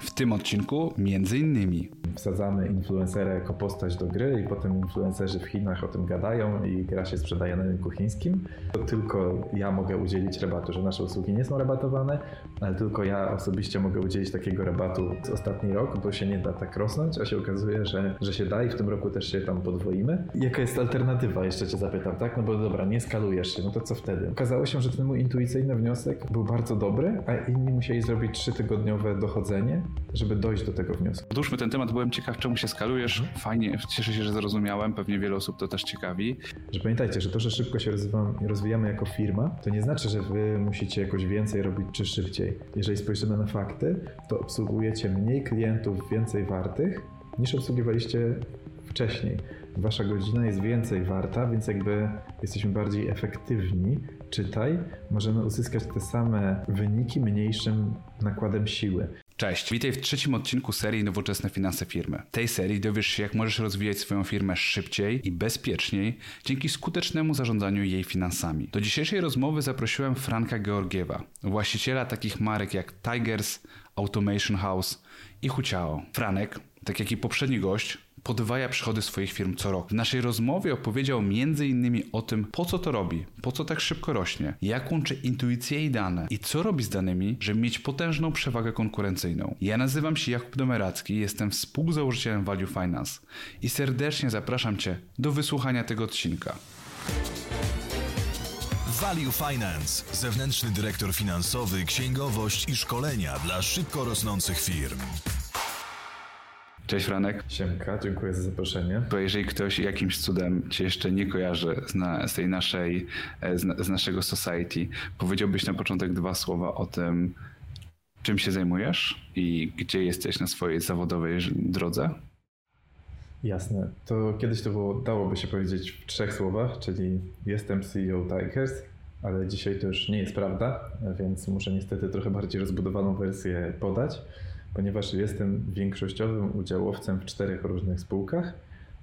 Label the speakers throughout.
Speaker 1: W tym odcinku między innymi
Speaker 2: wsadzamy influencera jako postać do gry i potem influencerzy w Chinach o tym gadają i gra się sprzedaje na rynku chińskim. To tylko ja mogę udzielić rabatu, że nasze usługi nie są rabatowane, ale tylko ja osobiście mogę udzielić takiego rabatu z ostatni rok, bo się nie da tak rosnąć, a się okazuje, że, że się da i w tym roku też się tam podwoimy. Jaka jest alternatywa, jeszcze cię zapytam, tak? No bo dobra, nie skalujesz się, no to co wtedy? Okazało się, że ten mój intuicyjny wniosek był bardzo dobry, a inni musieli zrobić trzytygodniowe dochodzenie, żeby dojść do tego wniosku.
Speaker 1: Odłóżmy ten temat, byłem ciekaw, czemu się skalujesz. Fajnie, cieszę się, że zrozumiałem. Pewnie wiele osób to też ciekawi.
Speaker 2: Że pamiętajcie, że to, że szybko się rozwijamy, rozwijamy jako firma, to nie znaczy, że wy musicie jakoś więcej robić czy szybciej. Jeżeli spojrzymy na fakty, to obsługujecie mniej klientów więcej wartych niż obsługiwaliście wcześniej. Wasza godzina jest więcej warta, więc jakby jesteśmy bardziej efektywni. Czytaj, możemy uzyskać te same wyniki mniejszym nakładem siły.
Speaker 1: Cześć, witaj w trzecim odcinku serii Nowoczesne Finanse Firmy. W tej serii dowiesz się, jak możesz rozwijać swoją firmę szybciej i bezpieczniej dzięki skutecznemu zarządzaniu jej finansami. Do dzisiejszej rozmowy zaprosiłem Franka Georgiewa, właściciela takich marek jak Tigers, Automation House i Huciao. Franek, tak jak i poprzedni gość, podwaja przychody swoich firm co rok. W naszej rozmowie opowiedział m.in. o tym, po co to robi, po co tak szybko rośnie, jak łączy intuicję i dane i co robi z danymi, żeby mieć potężną przewagę konkurencyjną. Ja nazywam się Jakub Domeracki, jestem współzałożycielem Value Finance i serdecznie zapraszam Cię do wysłuchania tego odcinka.
Speaker 3: Value Finance, zewnętrzny dyrektor finansowy, księgowość i szkolenia dla szybko rosnących firm.
Speaker 1: Cześć Franek.
Speaker 2: Siemka, dziękuję za zaproszenie.
Speaker 1: Bo jeżeli ktoś jakimś cudem Cię jeszcze nie kojarzy z, na, z tej naszej, e, z, z naszego society, powiedziałbyś na początek dwa słowa o tym, czym się zajmujesz i gdzie jesteś na swojej zawodowej drodze?
Speaker 2: Jasne. To kiedyś to było, dałoby się powiedzieć w trzech słowach, czyli jestem CEO Tigers, ale dzisiaj to już nie jest prawda, więc muszę niestety trochę bardziej rozbudowaną wersję podać ponieważ jestem większościowym udziałowcem w czterech różnych spółkach.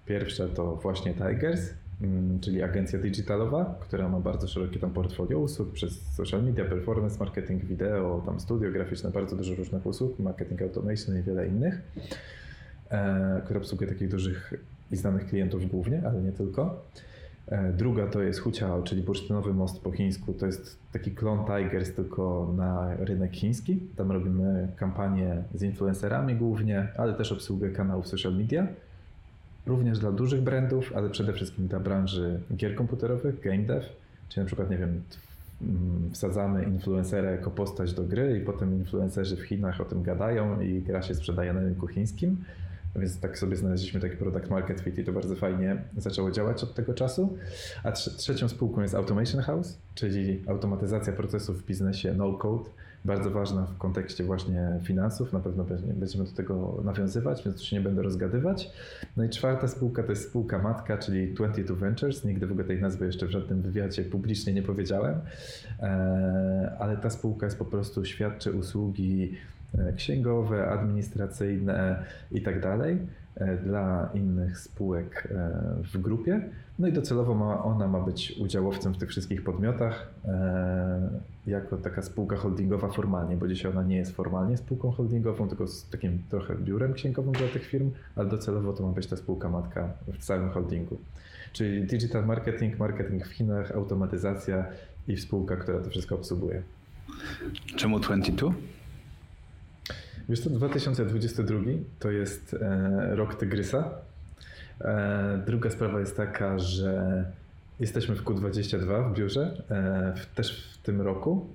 Speaker 2: Pierwsza to właśnie Tigers, mm, czyli agencja digitalowa, która ma bardzo szerokie tam portfolio usług przez social media, performance marketing, wideo, tam studio graficzne, bardzo dużo różnych usług, marketing automation i wiele innych, e, która obsługuje takich dużych i znanych klientów głównie, ale nie tylko. E, druga to jest Huciao, czyli bursztynowy most po chińsku. To jest taki klon Tigers, tylko na rynek chiński. Tam robimy kampanie z influencerami głównie, ale też obsługę kanałów social media. Również dla dużych brandów, ale przede wszystkim dla branży gier komputerowych, game dev, czyli na przykład, nie wiem, mm, wsadzamy influencera jako postać do gry i potem influencerzy w Chinach o tym gadają i gra się sprzedaje na rynku chińskim. Więc tak sobie znaleźliśmy taki product market fit i to bardzo fajnie zaczęło działać od tego czasu. A trzecią spółką jest Automation House, czyli automatyzacja procesów w biznesie no code. Bardzo ważna w kontekście właśnie finansów. Na pewno będziemy do tego nawiązywać, więc tu się nie będę rozgadywać. No i czwarta spółka to jest spółka matka, czyli 22 Ventures. Nigdy w ogóle tej nazwy jeszcze w żadnym wywiadzie publicznie nie powiedziałem, e, ale ta spółka jest po prostu świadczy usługi księgowe, administracyjne i tak e, dla innych spółek e, w grupie. No i docelowo ma, ona ma być udziałowcem w tych wszystkich podmiotach jako taka spółka holdingowa formalnie, bo dzisiaj ona nie jest formalnie spółką holdingową, tylko z takim trochę biurem księgowym dla tych firm, ale docelowo to ma być ta spółka matka w całym holdingu. Czyli digital marketing, marketing w Chinach, automatyzacja i spółka, która to wszystko obsługuje.
Speaker 1: Czemu 22?
Speaker 2: Wiesz co, 2022 to jest e, rok Tygrysa. E, druga sprawa jest taka, że jesteśmy w Q22 w biurze, e, też w tym roku.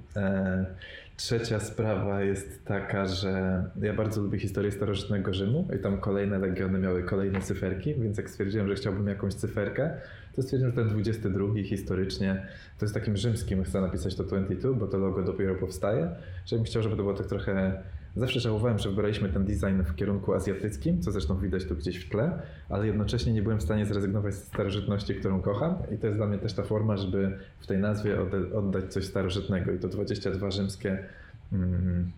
Speaker 2: Trzecia sprawa jest taka, że ja bardzo lubię historię starożytnego Rzymu i tam kolejne legiony miały kolejne cyferki, więc jak stwierdziłem, że chciałbym jakąś cyferkę, to stwierdziłem, że ten 22 historycznie to jest takim rzymskim, chcę napisać to 22, bo to logo dopiero powstaje, żebym chciał, żeby to było tak trochę Zawsze żałowałem, że wybraliśmy ten design w kierunku azjatyckim, co zresztą widać tu gdzieś w tle, ale jednocześnie nie byłem w stanie zrezygnować z starożytności, którą kocham. I to jest dla mnie też ta forma, żeby w tej nazwie oddać coś starożytnego. I to 22 rzymskie mm,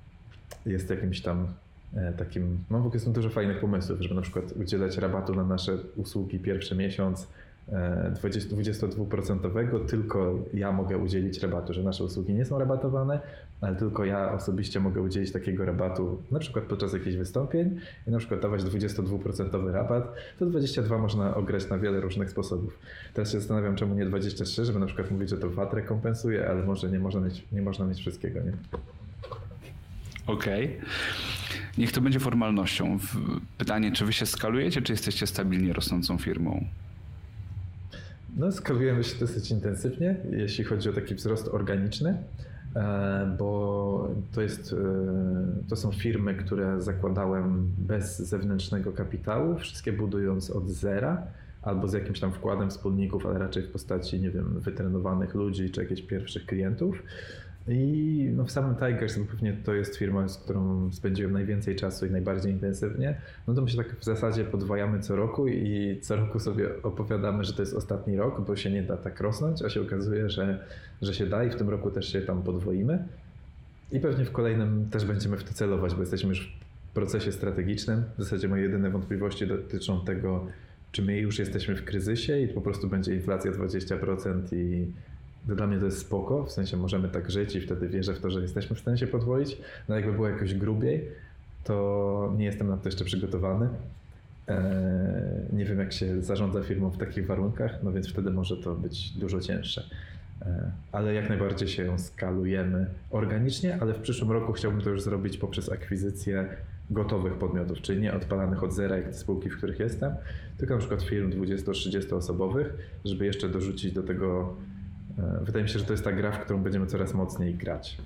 Speaker 2: jest jakimś tam e, takim, mam w ogóle dużo fajnych pomysłów, żeby na przykład udzielać rabatu na nasze usługi pierwszy miesiąc, 22% tylko ja mogę udzielić rabatu, że nasze usługi nie są rabatowane, ale tylko ja osobiście mogę udzielić takiego rabatu, na przykład podczas jakichś wystąpień i na przykład dawać 22% rabat, to 22 można ograć na wiele różnych sposobów. Teraz się zastanawiam, czemu nie 23, żeby na przykład mówić, że to VAT rekompensuje, ale może nie można mieć, nie można mieć wszystkiego, nie?
Speaker 1: Okej. Okay. Niech to będzie formalnością. Pytanie, czy wy się skalujecie, czy jesteście stabilnie rosnącą firmą?
Speaker 2: No, skalujemy się dosyć intensywnie, jeśli chodzi o taki wzrost organiczny, e, bo to, jest, e, to są firmy, które zakładałem bez zewnętrznego kapitału, wszystkie budując od zera albo z jakimś tam wkładem wspólników, ale raczej w postaci, nie wiem, wytrenowanych ludzi czy jakichś pierwszych klientów. I no w samym Tigers, bo pewnie to jest firma, z którą spędziłem najwięcej czasu i najbardziej intensywnie, no to my się tak w zasadzie podwajamy co roku i co roku sobie opowiadamy, że to jest ostatni rok, bo się nie da tak rosnąć, a się okazuje, że, że się da i w tym roku też się tam podwoimy. I pewnie w kolejnym też będziemy w to celować, bo jesteśmy już w procesie strategicznym. W zasadzie moje jedyne wątpliwości dotyczą tego, czy my już jesteśmy w kryzysie i po prostu będzie inflacja 20% i dla mnie to jest spoko, w sensie możemy tak żyć i wtedy wierzę w to, że jesteśmy w stanie się podwoić. No jakby było jakoś grubiej, to nie jestem na to jeszcze przygotowany. Eee, nie wiem, jak się zarządza firmą w takich warunkach, no więc wtedy może to być dużo cięższe. Eee, ale jak najbardziej się skalujemy organicznie, ale w przyszłym roku chciałbym to już zrobić poprzez akwizycję gotowych podmiotów, czyli nie odpalanych od zera, jak te spółki, w których jestem, tylko na przykład firm 20-30 osobowych, żeby jeszcze dorzucić do tego E, wydaje mi się, że to jest ta gra, w którą będziemy coraz mocniej grać.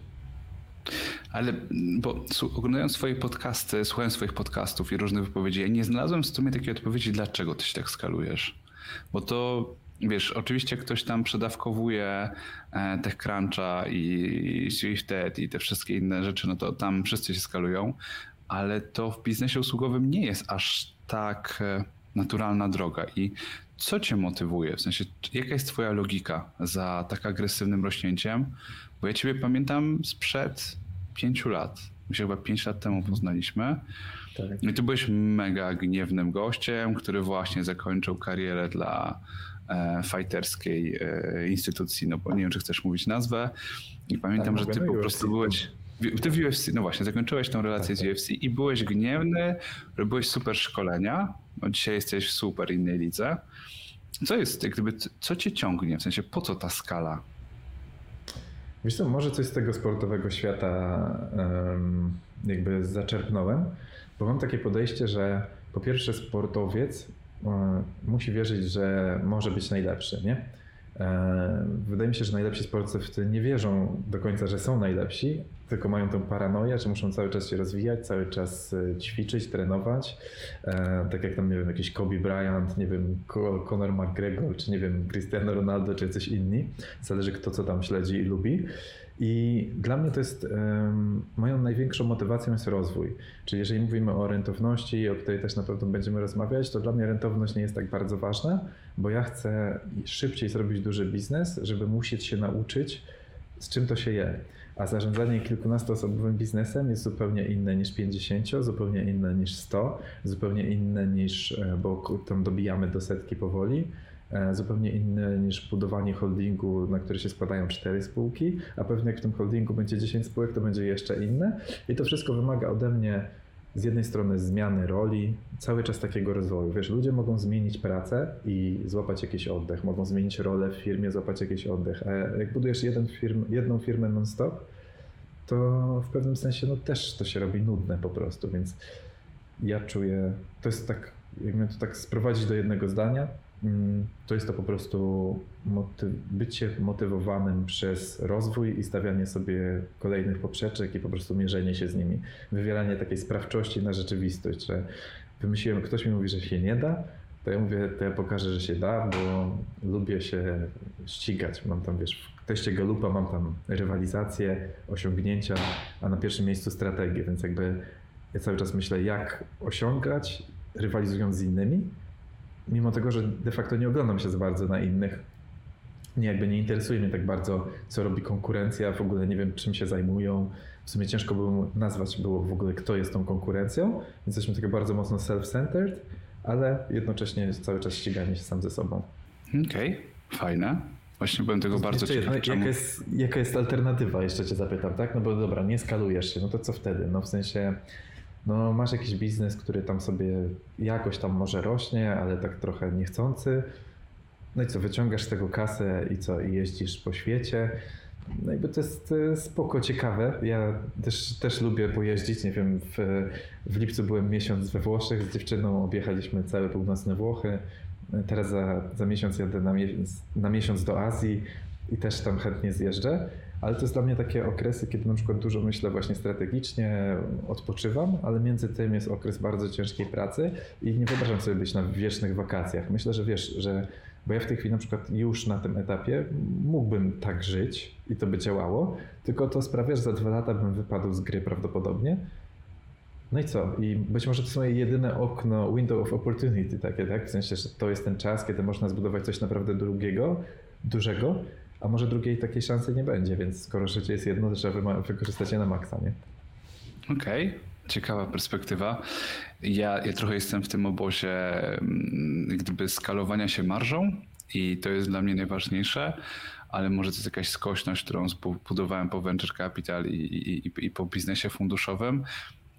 Speaker 1: Ale, bo oglądając swoje podcasty, słuchając swoich podcastów i różnych wypowiedzi, ja nie znalazłem w sumie takiej odpowiedzi, dlaczego ty się tak skalujesz. Bo to, wiesz, oczywiście ktoś tam przedawkowuje e, TechCruncha i Swifted i te wszystkie inne rzeczy, no to tam wszyscy się skalują, ale to w biznesie usługowym nie jest aż tak e, naturalna droga. I co cię motywuje? W sensie, jaka jest twoja logika za tak agresywnym rośnięciem? Bo ja ciebie pamiętam sprzed pięciu lat. My się chyba pięć lat temu poznaliśmy. Tak. I ty byłeś mega gniewnym gościem, który właśnie zakończył karierę dla e, fighterskiej e, instytucji, no bo nie wiem, czy chcesz mówić nazwę. I pamiętam, tak, że ty po prostu byłeś... Ty w UFC, no właśnie, zakończyłeś tę relację tak, z UFC i byłeś gniewny, robiłeś super szkolenia, no dzisiaj jesteś w super innej lidze. Co jest, gdyby, co cię ciągnie? W sensie, po co ta skala?
Speaker 2: Wiesz co, może coś z tego sportowego świata jakby zaczerpnąłem, bo mam takie podejście, że po pierwsze sportowiec um, musi wierzyć, że może być najlepszy, nie? E, wydaje mi się, że najlepsi sportowcy nie wierzą do końca, że są najlepsi, tylko mają tą paranoję, że muszą cały czas się rozwijać, cały czas e, ćwiczyć, trenować. E, tak jak tam, nie wiem, jakiś Kobe Bryant, nie wiem, Conor McGregor, czy nie wiem, Cristiano Ronaldo, czy coś inni. Zależy kto co tam śledzi i lubi. I dla mnie to jest, moją największą motywacją jest rozwój. Czyli jeżeli mówimy o rentowności, o której też na pewno będziemy rozmawiać, to dla mnie rentowność nie jest tak bardzo ważna, bo ja chcę szybciej zrobić duży biznes, żeby musieć się nauczyć, z czym to się je. A zarządzanie kilkunastoosobowym biznesem jest zupełnie inne niż 50, zupełnie inne niż 100, zupełnie inne niż, e, bo tam dobijamy do setki powoli zupełnie inne niż budowanie holdingu, na który się składają cztery spółki, a pewnie jak w tym holdingu będzie 10 spółek, to będzie jeszcze inne. I to wszystko wymaga ode mnie z jednej strony zmiany roli, cały czas takiego rozwoju. Wiesz, ludzie mogą zmienić pracę i złapać jakiś oddech, mogą zmienić rolę w firmie, złapać jakiś oddech, a jak budujesz jeden firm, jedną firmę non-stop, to w pewnym sensie no, też to się robi nudne po prostu, więc ja czuję, to jest tak, jakbym to tak sprowadzić do jednego zdania, to jest to po prostu motyw, bycie motywowanym przez rozwój i stawianie sobie kolejnych poprzeczek i po prostu mierzenie się z nimi. Wywieranie takiej sprawczości na rzeczywistość, że wymyśliłem, ktoś mi mówi, że się nie da, to ja mówię, to ja pokażę, że się da, bo lubię się ścigać. Mam tam, wiesz, w teście Galupa mam tam rywalizację, osiągnięcia, a na pierwszym miejscu strategię, więc jakby ja cały czas myślę, jak osiągać, rywalizując z innymi, mimo tego, że de facto nie oglądam się za bardzo na innych, nie, jakby nie interesuje mnie tak bardzo, co robi konkurencja, w ogóle nie wiem, czym się zajmują. W sumie ciężko było nazwać było w ogóle, kto jest tą konkurencją, więc jesteśmy takie bardzo mocno self-centered, ale jednocześnie cały czas ściganie się sam ze sobą.
Speaker 1: Okej, okay. fajne. Właśnie byłem tego bardzo ciekaw.
Speaker 2: Jaka jest, jaka jest alternatywa, jeszcze cię zapytam, tak? No bo dobra, nie skalujesz się, no to co wtedy? No w sensie, no masz jakiś biznes, który tam sobie jakoś tam może rośnie, ale tak trochę niechcący. No i co, wyciągasz z tego kasę i co, i jeździsz po świecie. No jakby to jest spoko, ciekawe. Ja też, też lubię pojeździć. Nie wiem, w, w lipcu byłem miesiąc we Włoszech z dziewczyną, objechaliśmy całe północne Włochy. Teraz za, za miesiąc jadę na na miesiąc do Azji i też tam chętnie zjeżdżę. Ale to jest dla mnie takie okresy, kiedy na przykład dużo myślę właśnie strategicznie, odpoczywam, ale między tym jest okres bardzo ciężkiej pracy i nie wyobrażam sobie być na wiecznych wakacjach. Myślę, że wiesz, że bo ja w tej chwili na przykład już na tym etapie mógłbym tak żyć i to by działało, tylko to sprawia, że za dwa lata bym wypadł z gry prawdopodobnie. No i co? I być może to są jedyne okno, window of opportunity takie, tak? W sensie, że to jest ten czas, kiedy można zbudować coś naprawdę drugiego, dużego, a może drugiej takiej szansy nie będzie, więc skoro życie jest jedno, to trzeba wykorzystać je na maksa, nie?
Speaker 1: Okej. Okay. Ciekawa perspektywa. Ja, ja trochę jestem w tym obozie mm, gdyby skalowania się marżą i to jest dla mnie najważniejsze, ale może to jest jakaś skośność, którą zbudowałem po venture capital i, i, i po biznesie funduszowym.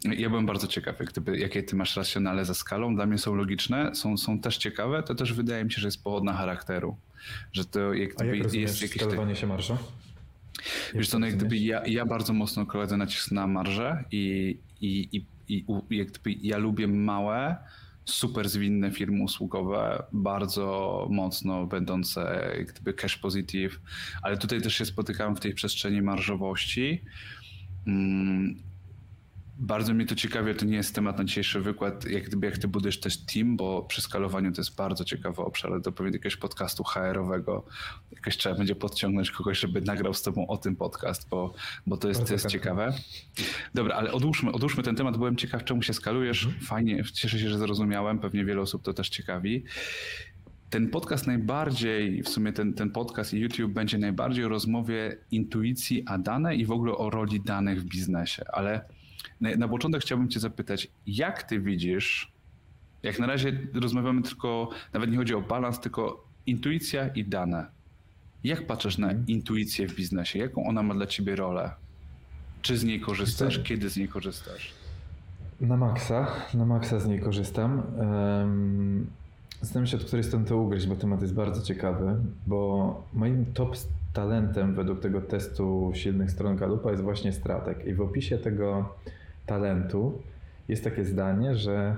Speaker 1: Ja byłem bardzo ciekawy, gdyby, jakie ty masz racjonale za skalą. Dla mnie są logiczne, są, są też ciekawe. To też wydaje mi się, że jest pochodna charakteru. Że to
Speaker 2: jak gdyby A jak jest jakieś. Skalowanie się marżą?
Speaker 1: Wiesz co, no jak gdyby ja, ja bardzo mocno kładę nacisk na marżę i, i, i, i jak gdyby ja lubię małe, super zwinne firmy usługowe, bardzo mocno będące jak gdyby cash positive, ale tutaj też się spotykałem w tej przestrzeni marżowości. Bardzo mnie to ciekawi, to nie jest temat na dzisiejszy wykład, jak, gdyby, jak ty budujesz też team, bo przy skalowaniu to jest bardzo ciekawy obszar, ale do pewnie jakiegoś podcastu HR-owego jakoś trzeba będzie podciągnąć kogoś, żeby nagrał z tobą o tym podcast, bo, bo to jest, to jest ciekawe. Dobra, ale odłóżmy, odłóżmy ten temat, byłem ciekaw, czemu się skalujesz. Mhm. Fajnie, cieszę się, że zrozumiałem, pewnie wiele osób to też ciekawi ten podcast najbardziej, w sumie ten, ten podcast i YouTube będzie najbardziej o rozmowie intuicji, a dane i w ogóle o roli danych w biznesie, ale na, początek chciałbym Cię zapytać, jak Ty widzisz, jak na razie rozmawiamy tylko, nawet nie chodzi o balans, tylko intuicja i dane. Jak patrzysz na mhm. intuicję w biznesie? Jaką ona ma dla Ciebie rolę? Czy z niej korzystasz? Kiedy z niej korzystasz?
Speaker 2: Na maksa, na maksa z niej korzystam. Um, Zastanawiam się, od której strony to ugryźć, bo temat jest bardzo ciekawy, bo moim top talentem według tego testu silnych stron Galupa jest właśnie strateg. I w opisie tego talentu jest takie zdanie, że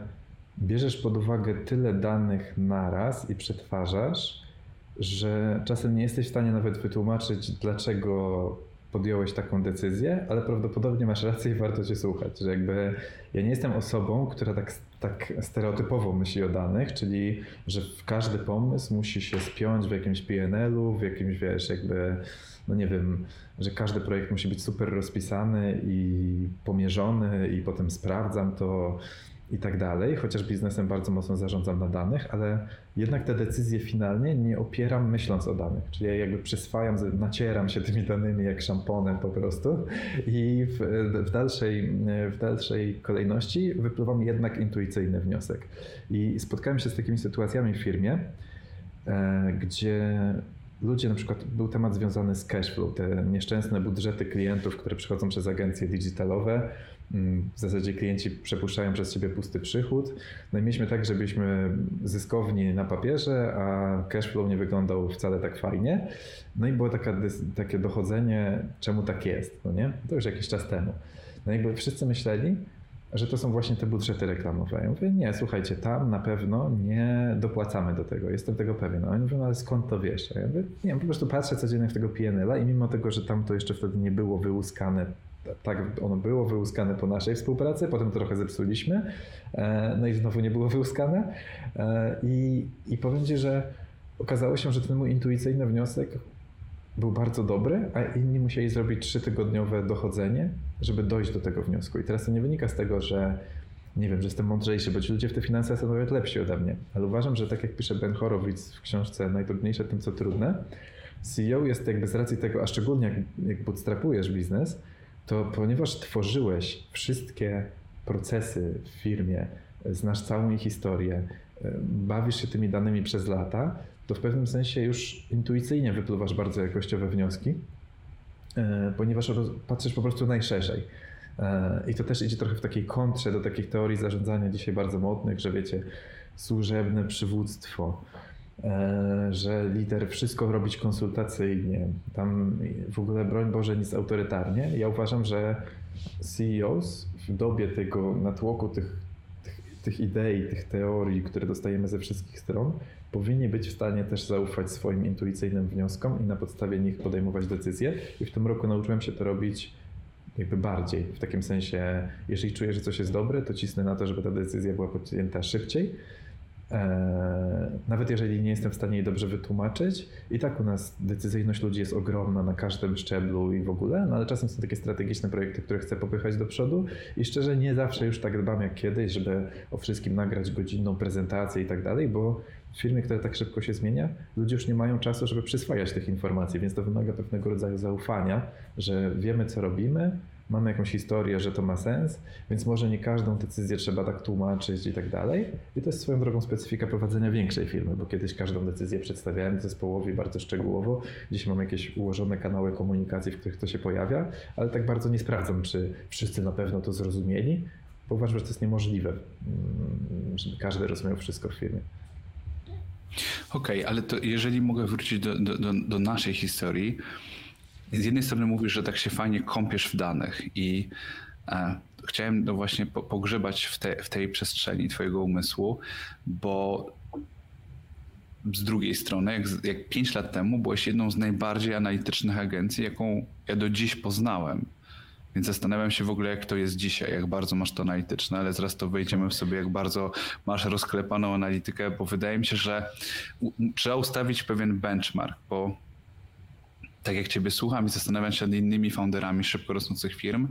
Speaker 2: bierzesz pod uwagę tyle danych naraz i przetwarzasz, że czasem nie jesteś w stanie nawet wytłumaczyć, dlaczego podjąłeś taką decyzję, ale prawdopodobnie masz rację i warto cię słuchać. Że jakby ja nie jestem osobą, która tak, tak stereotypowo myśli o danych, czyli że każdy pomysł musi się spiąć w jakimś PNL-u, w jakimś wiesz, jakby no nie wiem, że każdy projekt musi być super rozpisany i pomierzony i potem sprawdzam to i tak dalej, chociaż biznesem bardzo mocno zarządzam na danych, ale jednak te decyzje finalnie nie opieram myśląc o danych, czyli ja jakby przyswajam, nacieram się tymi danymi jak szamponem po prostu i w, w, dalszej, w dalszej kolejności wypływam jednak intuicyjny wniosek. I spotkałem się z takimi sytuacjami w firmie, e, gdzie ludzie, na przykład był temat związany z cashflow, te nieszczęsne budżety klientów, które przychodzą przez agencje digitalowe. Mm, w zasadzie klienci przepuszczają przez siebie pusty przychód. No i mieliśmy tak, żebyśmy zyskowni na papierze, a cashflow nie wyglądał wcale tak fajnie. No i było taka, takie dochodzenie, czemu tak jest, no nie? To już jakiś czas temu. No jakby wszyscy myśleli, że to są właśnie te budżety reklamowe. Ja mówię, nie, słuchajcie, tam na pewno nie dopłacamy do tego, jestem tego pewien. Oni mówią, no ale skąd to wiesz? Ja mówię, nie, po prostu patrzę codziennie w tego PNL-a i mimo tego, że tam to jeszcze wtedy nie było wyłuskane, tak ono było wyłuskane po naszej współpracy, potem trochę zepsuliśmy, e, no i znowu nie było wyłuskane e, i, i powiem Ci, że okazało się, że ten mój intuicyjny wniosek był bardzo dobry, a inni musieli zrobić trzytygodniowe dochodzenie, żeby dojść do tego wniosku. I teraz to nie wynika z tego, że nie wiem, że jestem mądrzejszy, bo ci ludzie w te finanse są nawet lepsi ode mnie. Ale uważam, że tak jak pisze Ben Horowitz w książce Najtrudniejsze tym, co trudne, CEO jest jakby z racji tego, a szczególnie jak, jak bootstrapujesz biznes, to ponieważ tworzyłeś wszystkie procesy w firmie, znasz całą ich historię, bawisz się tymi danymi przez lata, to w pewnym sensie już intuicyjnie wypluwasz bardzo jakościowe wnioski, e, ponieważ patrzysz po prostu najszerzej. E, I to też idzie trochę w takiej kontrze do takich teorii zarządzania dzisiaj bardzo modnych, że wiecie, służebne przywództwo, e, że lider wszystko robić konsultacyjnie, tam w ogóle broń Boże nic autorytarnie. Ja uważam, że CEOs w dobie tego natłoku tych, tych, tych idei, tych teorii, które dostajemy ze wszystkich stron, powinni być w stanie też zaufać swoim intuicyjnym wnioskom i na podstawie nich podejmować decyzje. I w tym roku nauczyłem się to robić jakby bardziej. W takim sensie, jeżeli czuję, że coś jest dobre, to cisnę na to, żeby ta decyzja była podjęta szybciej. Eee, nawet jeżeli nie jestem w stanie jej dobrze wytłumaczyć, i tak u nas decyzyjność ludzi jest ogromna na każdym szczeblu i w ogóle, no ale czasem są takie strategiczne projekty, które chcę popychać do przodu. I szczerze nie zawsze już tak dbam jak kiedyś, żeby o wszystkim nagrać godzinną prezentację i tak dalej, bo w firmie, która tak szybko się zmienia, ludzie już nie mają czasu, żeby przyswajać tych informacji, więc to wymaga pewnego rodzaju zaufania, że wiemy, co robimy, mamy jakąś historię, że to ma sens, więc może nie każdą decyzję trzeba tak tłumaczyć i tak dalej. I to jest swoją drogą specyfika prowadzenia większej firmy, bo kiedyś każdą decyzję przedstawiałem zespołowi bardzo szczegółowo. Dzisiaj mam jakieś ułożone kanały komunikacji, w których to się pojawia, ale tak bardzo nie sprawdzam, czy wszyscy na pewno to zrozumieli, bo uważam, że to jest niemożliwe, mm, żeby każdy rozumiał wszystko w firmie.
Speaker 1: Okej, okay, ale to jeżeli mogę wrócić do, do, do, do naszej historii, z jednej strony mówisz, że tak się fajnie kąpiesz w danych i e, chciałem no właśnie po, pogrzebać w, te, w tej przestrzeni twojego umysłu, bo z drugiej strony, jak, jak 5 lat temu byłeś jedną z najbardziej analitycznych agencji, jaką ja do dziś poznałem. Więc zastanawiam się w ogóle, jak to jest dzisiaj, jak bardzo masz to analityczne, ale zaraz to wejdziemy w sobie, jak bardzo masz rozklepaną analitykę, bo wydaje mi się, że trzeba ustawić pewien benchmark, bo tak jak Ciebie słucham i zastanawiam się nad innymi founderami szybko rosnących firm,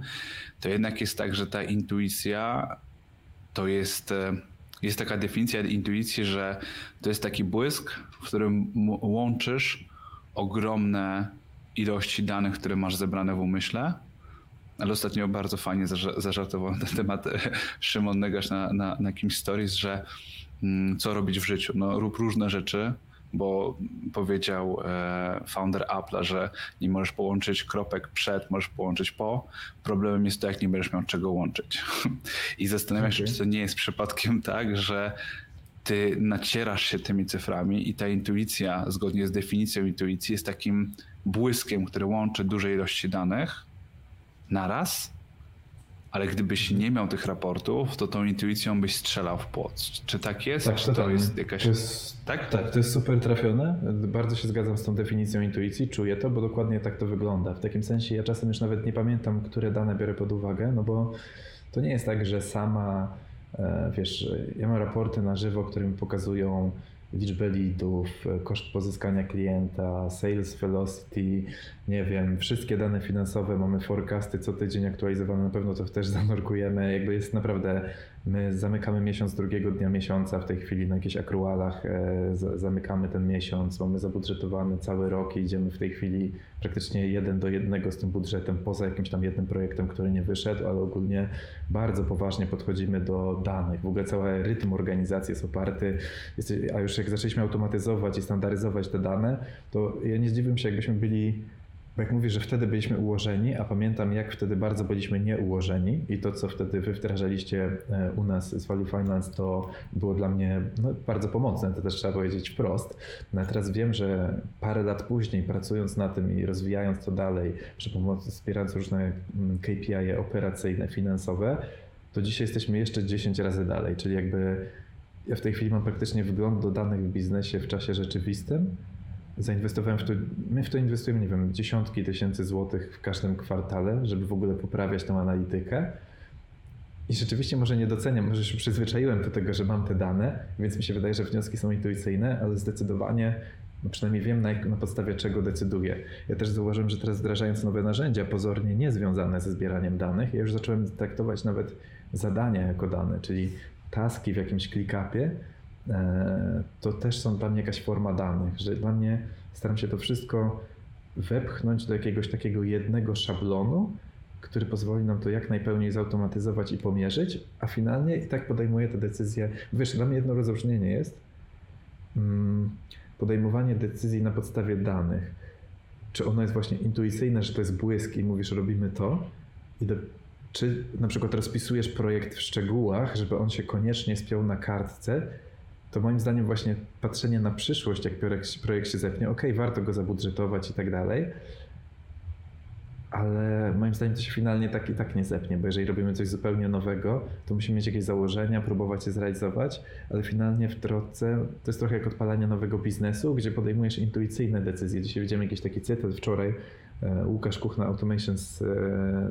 Speaker 1: to jednak jest tak, że ta intuicja to jest, e, jest taka definicja intuicji, że to jest taki błysk, w którym łączysz ogromne ilości danych, które masz zebrane w umyśle, ale ostatnio bardzo fajnie zażartował na temat e, Szymon Negasz na, na, na jakimś stories, że mm, co robić w życiu. No, rób różne rzeczy, bo powiedział e, founder Apple'a, że nie możesz połączyć kropek przed, możesz połączyć po. Problemem jest to, jak nie będziesz miał czego łączyć. I zastanawiam się, okay. czy to nie jest przypadkiem tak, że ty nacierasz się tymi cyframi i ta intuicja, zgodnie z definicją intuicji, jest takim błyskiem, który łączy duże ilości danych naraz ale gdybyś nie miał tych raportów, to tą intuicją byś strzelał w płot. Czy tak jest?
Speaker 2: Tak,
Speaker 1: Czy
Speaker 2: to jest jakaś... To jest, tak? tak, to jest super trafione. Bardzo się zgadzam z tą definicją intuicji, czuję to, bo dokładnie tak to wygląda. W takim sensie ja czasem już nawet nie pamiętam, które dane biorę pod uwagę, no bo to nie jest tak, że sama, e, wiesz, ja mam raporty na żywo, które mi pokazują liczbę leadów, koszt pozyskania klienta, sales velocity, nie wiem, wszystkie dane finansowe, mamy forecasty co tydzień aktualizowane, na pewno to też zanurkujemy, jakby jest naprawdę, my zamykamy miesiąc drugiego dnia miesiąca w tej chwili na jakichś akrualach, e, zamykamy ten miesiąc, mamy zabudżetowany cały rok i idziemy w tej chwili praktycznie jeden do jednego z tym budżetem, poza jakimś tam jednym projektem, który nie wyszedł, ale ogólnie bardzo poważnie podchodzimy do danych. W ogóle cały rytm organizacji jest oparty, a już jak zaczęliśmy automatyzować i standaryzować te dane, to ja nie zdziwiłem się, jakbyśmy byli bo jak mówisz, że wtedy byliśmy ułożeni, a pamiętam jak wtedy bardzo byliśmy nieułożeni i to, co wtedy wy wdrażaliście e, u nas z Value Finance, to było dla mnie no, bardzo pomocne, to też trzeba powiedzieć wprost. No, teraz wiem, że parę lat później, pracując na tym i rozwijając to dalej, przy pomocy, wspierając różne mm, KPI operacyjne, finansowe, to dzisiaj jesteśmy jeszcze 10 razy dalej, czyli jakby ja w tej chwili mam praktycznie wgląd do danych w biznesie w czasie rzeczywistym, zainwestowałem w to, my w to inwestujemy, nie wiem, dziesiątki tysięcy złotych w każdym kwartale, żeby w ogóle poprawiać tą analitykę. I rzeczywiście może nie doceniam, może się przyzwyczaiłem do tego, że mam te dane, więc mi się wydaje, że wnioski są intuicyjne, ale zdecydowanie no przynajmniej wiem na, na, podstawie czego decyduję. Ja też zauważyłem, że teraz wdrażając nowe narzędzia, pozornie niezwiązane ze zbieraniem danych, ja już zacząłem traktować nawet zadania jako dane, czyli taski w jakimś ClickUpie, E, to też są dla mnie jakaś forma danych, że dla mnie staram się to wszystko wepchnąć do jakiegoś takiego jednego szablonu, który pozwoli nam to jak najpełniej zautomatyzować i pomierzyć, a finalnie i tak podejmuję te decyzje. Wiesz, dla mnie jedno rozróżnienie jest. Mm, podejmowanie decyzji na podstawie danych, czy ono jest właśnie intuicyjne, że to jest błysk i mówisz robimy to, i do, czy na przykład rozpisujesz projekt w szczegółach, żeby on się koniecznie spiął na kartce, to moim zdaniem właśnie patrzenie na przyszłość, jak projekt, się zepnie, ok, warto go zabudżetować i tak dalej, ale moim zdaniem to się finalnie tak i tak nie zepnie, bo jeżeli robimy coś zupełnie nowego, to musimy mieć jakieś założenia, próbować je zrealizować, ale finalnie w drodze to jest trochę jak odpalanie nowego biznesu, gdzie podejmujesz intuicyjne decyzje. Dzisiaj widziałem jakiś taki cytat wczoraj, e, Łukasz Kuchna Automation z,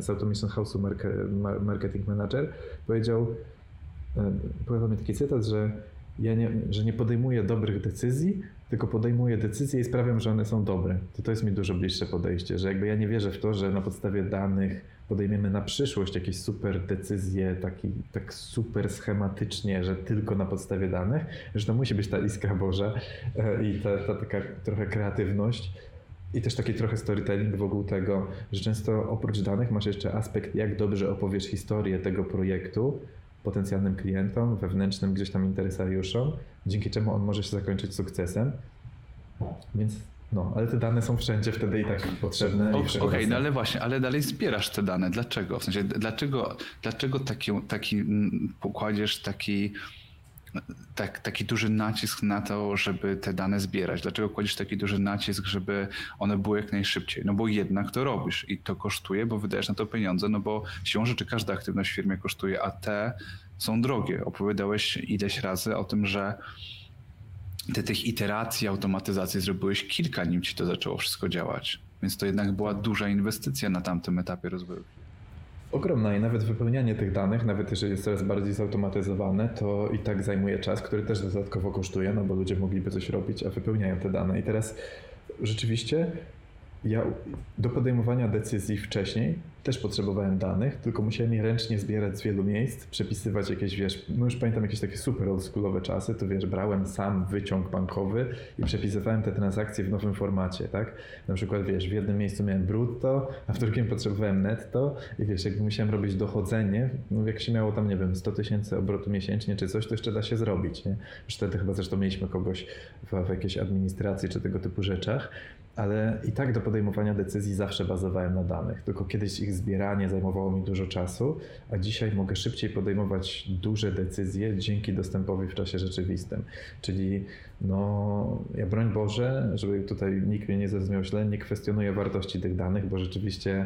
Speaker 2: z Automation House'u Marketing Manager powiedział, e, powiedział mi taki cytat, że ja nie, że nie podejmuję dobrych decyzji, tylko podejmuję decyzje i sprawiam, że one są dobre. To to jest mi dużo bliższe podejście, że jakby ja nie wierzę w to, że na podstawie danych podejmiemy na przyszłość jakieś super decyzje, taki, tak super schematycznie, że tylko na podstawie danych, że to musi być ta iskra Boża e, i ta, ta taka trochę kreatywność. I też taki trochę storytelling wokół tego, że często oprócz danych masz jeszcze aspekt, jak dobrze opowiesz historię tego projektu, potencjalnym klientom, wewnętrznym gdzieś tam interesariuszom, dzięki czemu on może się zakończyć sukcesem. Więc no, ale te dane są wszędzie wtedy i tak potrzebne.
Speaker 1: Okej, okay, no ale właśnie, ale dalej zbierasz te dane. Dlaczego? W sensie, dlaczego, dlaczego taki, taki pokładziesz taki tak, taki duży nacisk na to, żeby te dane zbierać? Dlaczego kładziesz taki duży nacisk, żeby one były jak najszybciej? No bo jednak to robisz i to kosztuje, bo wydajesz na to pieniądze, no bo siłą rzeczy każda aktywność w firmie kosztuje, a te są drogie. Opowiadałeś ileś razy o tym, że te tych iteracji, automatyzacji zrobiłeś kilka, nim ci to zaczęło wszystko działać. Więc to jednak była duża inwestycja na tamtym etapie rozwoju.
Speaker 2: Ogromna i nawet wypełnianie tych danych, nawet jeżeli jest coraz bardziej zautomatyzowane, to i tak zajmuje czas, który też dodatkowo kosztuje, no bo ludzie mogliby coś robić, a wypełniają te dane. I teraz rzeczywiście ja do podejmowania decyzji wcześniej też potrzebowałem danych, tylko musiałem je ręcznie zbierać z wielu miejsc, przepisywać jakieś, wiesz, no już pamiętam jakieś takie super oldschoolowe czasy, to wiesz, brałem sam wyciąg bankowy i przepisywałem te transakcje w nowym formacie, tak? Na przykład, wiesz, w jednym miejscu miałem brutto, a w drugim potrzebowałem netto i wiesz, jakby musiałem robić dochodzenie, no jak się miało tam, nie wiem, 100 tysięcy obrotu miesięcznie czy coś, to jeszcze da się zrobić, nie? Już wtedy chyba zresztą mieliśmy kogoś w, w jakiejś administracji czy tego typu rzeczach, ale i tak do podejmowania decyzji zawsze bazowałem na danych, tylko kiedyś ich zbieranie zajmowało mi dużo czasu, a dzisiaj mogę szybciej podejmować duże decyzje dzięki dostępowi w czasie rzeczywistym. Czyli no, ja broń Boże, żeby tutaj nikt mnie nie zrozumiał źle, nie kwestionuję wartości tych danych, bo rzeczywiście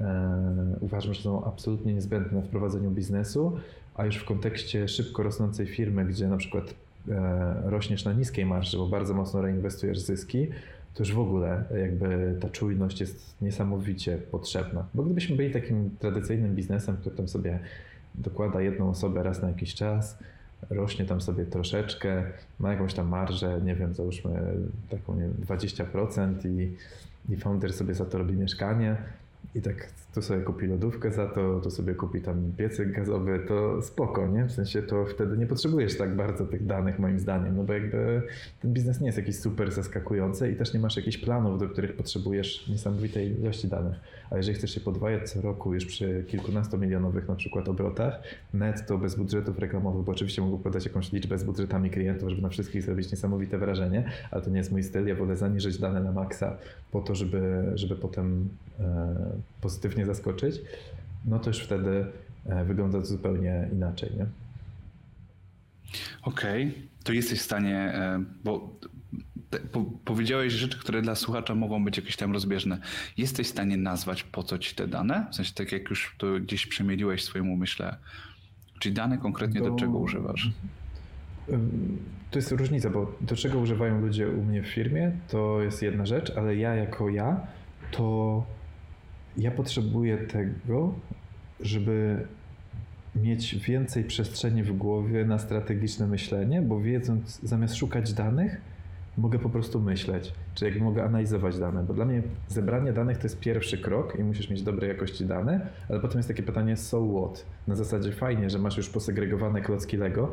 Speaker 2: e, uważam, że są absolutnie niezbędne w prowadzeniu biznesu, a już w kontekście szybko rosnącej firmy, gdzie na przykład e, rośniesz na niskiej marży, bo bardzo mocno reinwestujesz zyski, to już w ogóle jakby ta czujność jest niesamowicie potrzebna. Bo gdybyśmy byli takim tradycyjnym biznesem, który tam sobie dokłada jedną osobę raz na jakiś czas, rośnie tam sobie troszeczkę, ma jakąś tam marżę, nie wiem, załóżmy taką nie 20% i, i founder sobie za to robi mieszkanie, i tak tu sobie kupi lodówkę za to, tu sobie kupi tam piecyk gazowy, to spoko, nie? W sensie to wtedy nie potrzebujesz tak bardzo tych danych moim zdaniem, no bo jakby ten biznes nie jest jakiś super zaskakujący i też nie masz jakichś planów, do których potrzebujesz niesamowitej ilości danych. A jeżeli chcesz się podwajać co roku już przy kilkunastomilionowych na przykład obrotach, netto bez budżetów reklamowych, bo oczywiście mógł podać jakąś liczbę z budżetami klientów, żeby na wszystkich zrobić niesamowite wrażenie, ale to nie jest mój styl, ja wolę zaniżyć dane na maksa po to, żeby, żeby potem e, pozytywnie zaskoczyć, no to już wtedy e, wygląda to zupełnie inaczej, nie?
Speaker 1: Okej, okay. to jesteś w stanie, e, bo po, powiedziałeś rzeczy, które dla słuchacza mogą być jakieś tam rozbieżne. Jesteś w stanie nazwać, po co ci te dane? W sensie, tak jak już to gdzieś przemieliłeś w swoim umyśle. Czyli dane konkretnie do, do czego używasz?
Speaker 2: To jest różnica, bo do czego używają ludzie u mnie w firmie, to jest jedna rzecz, ale ja jako ja, to ja potrzebuję tego, żeby mieć więcej przestrzeni w głowie na strategiczne myślenie, bo wiedząc, zamiast szukać danych, mogę po prostu myśleć, czy jak mogę analizować dane, bo dla mnie zebranie danych to jest pierwszy krok i musisz mieć dobrej jakości dane, ale potem jest takie pytanie so what? Na zasadzie fajnie, że masz już posegregowane klocki Lego,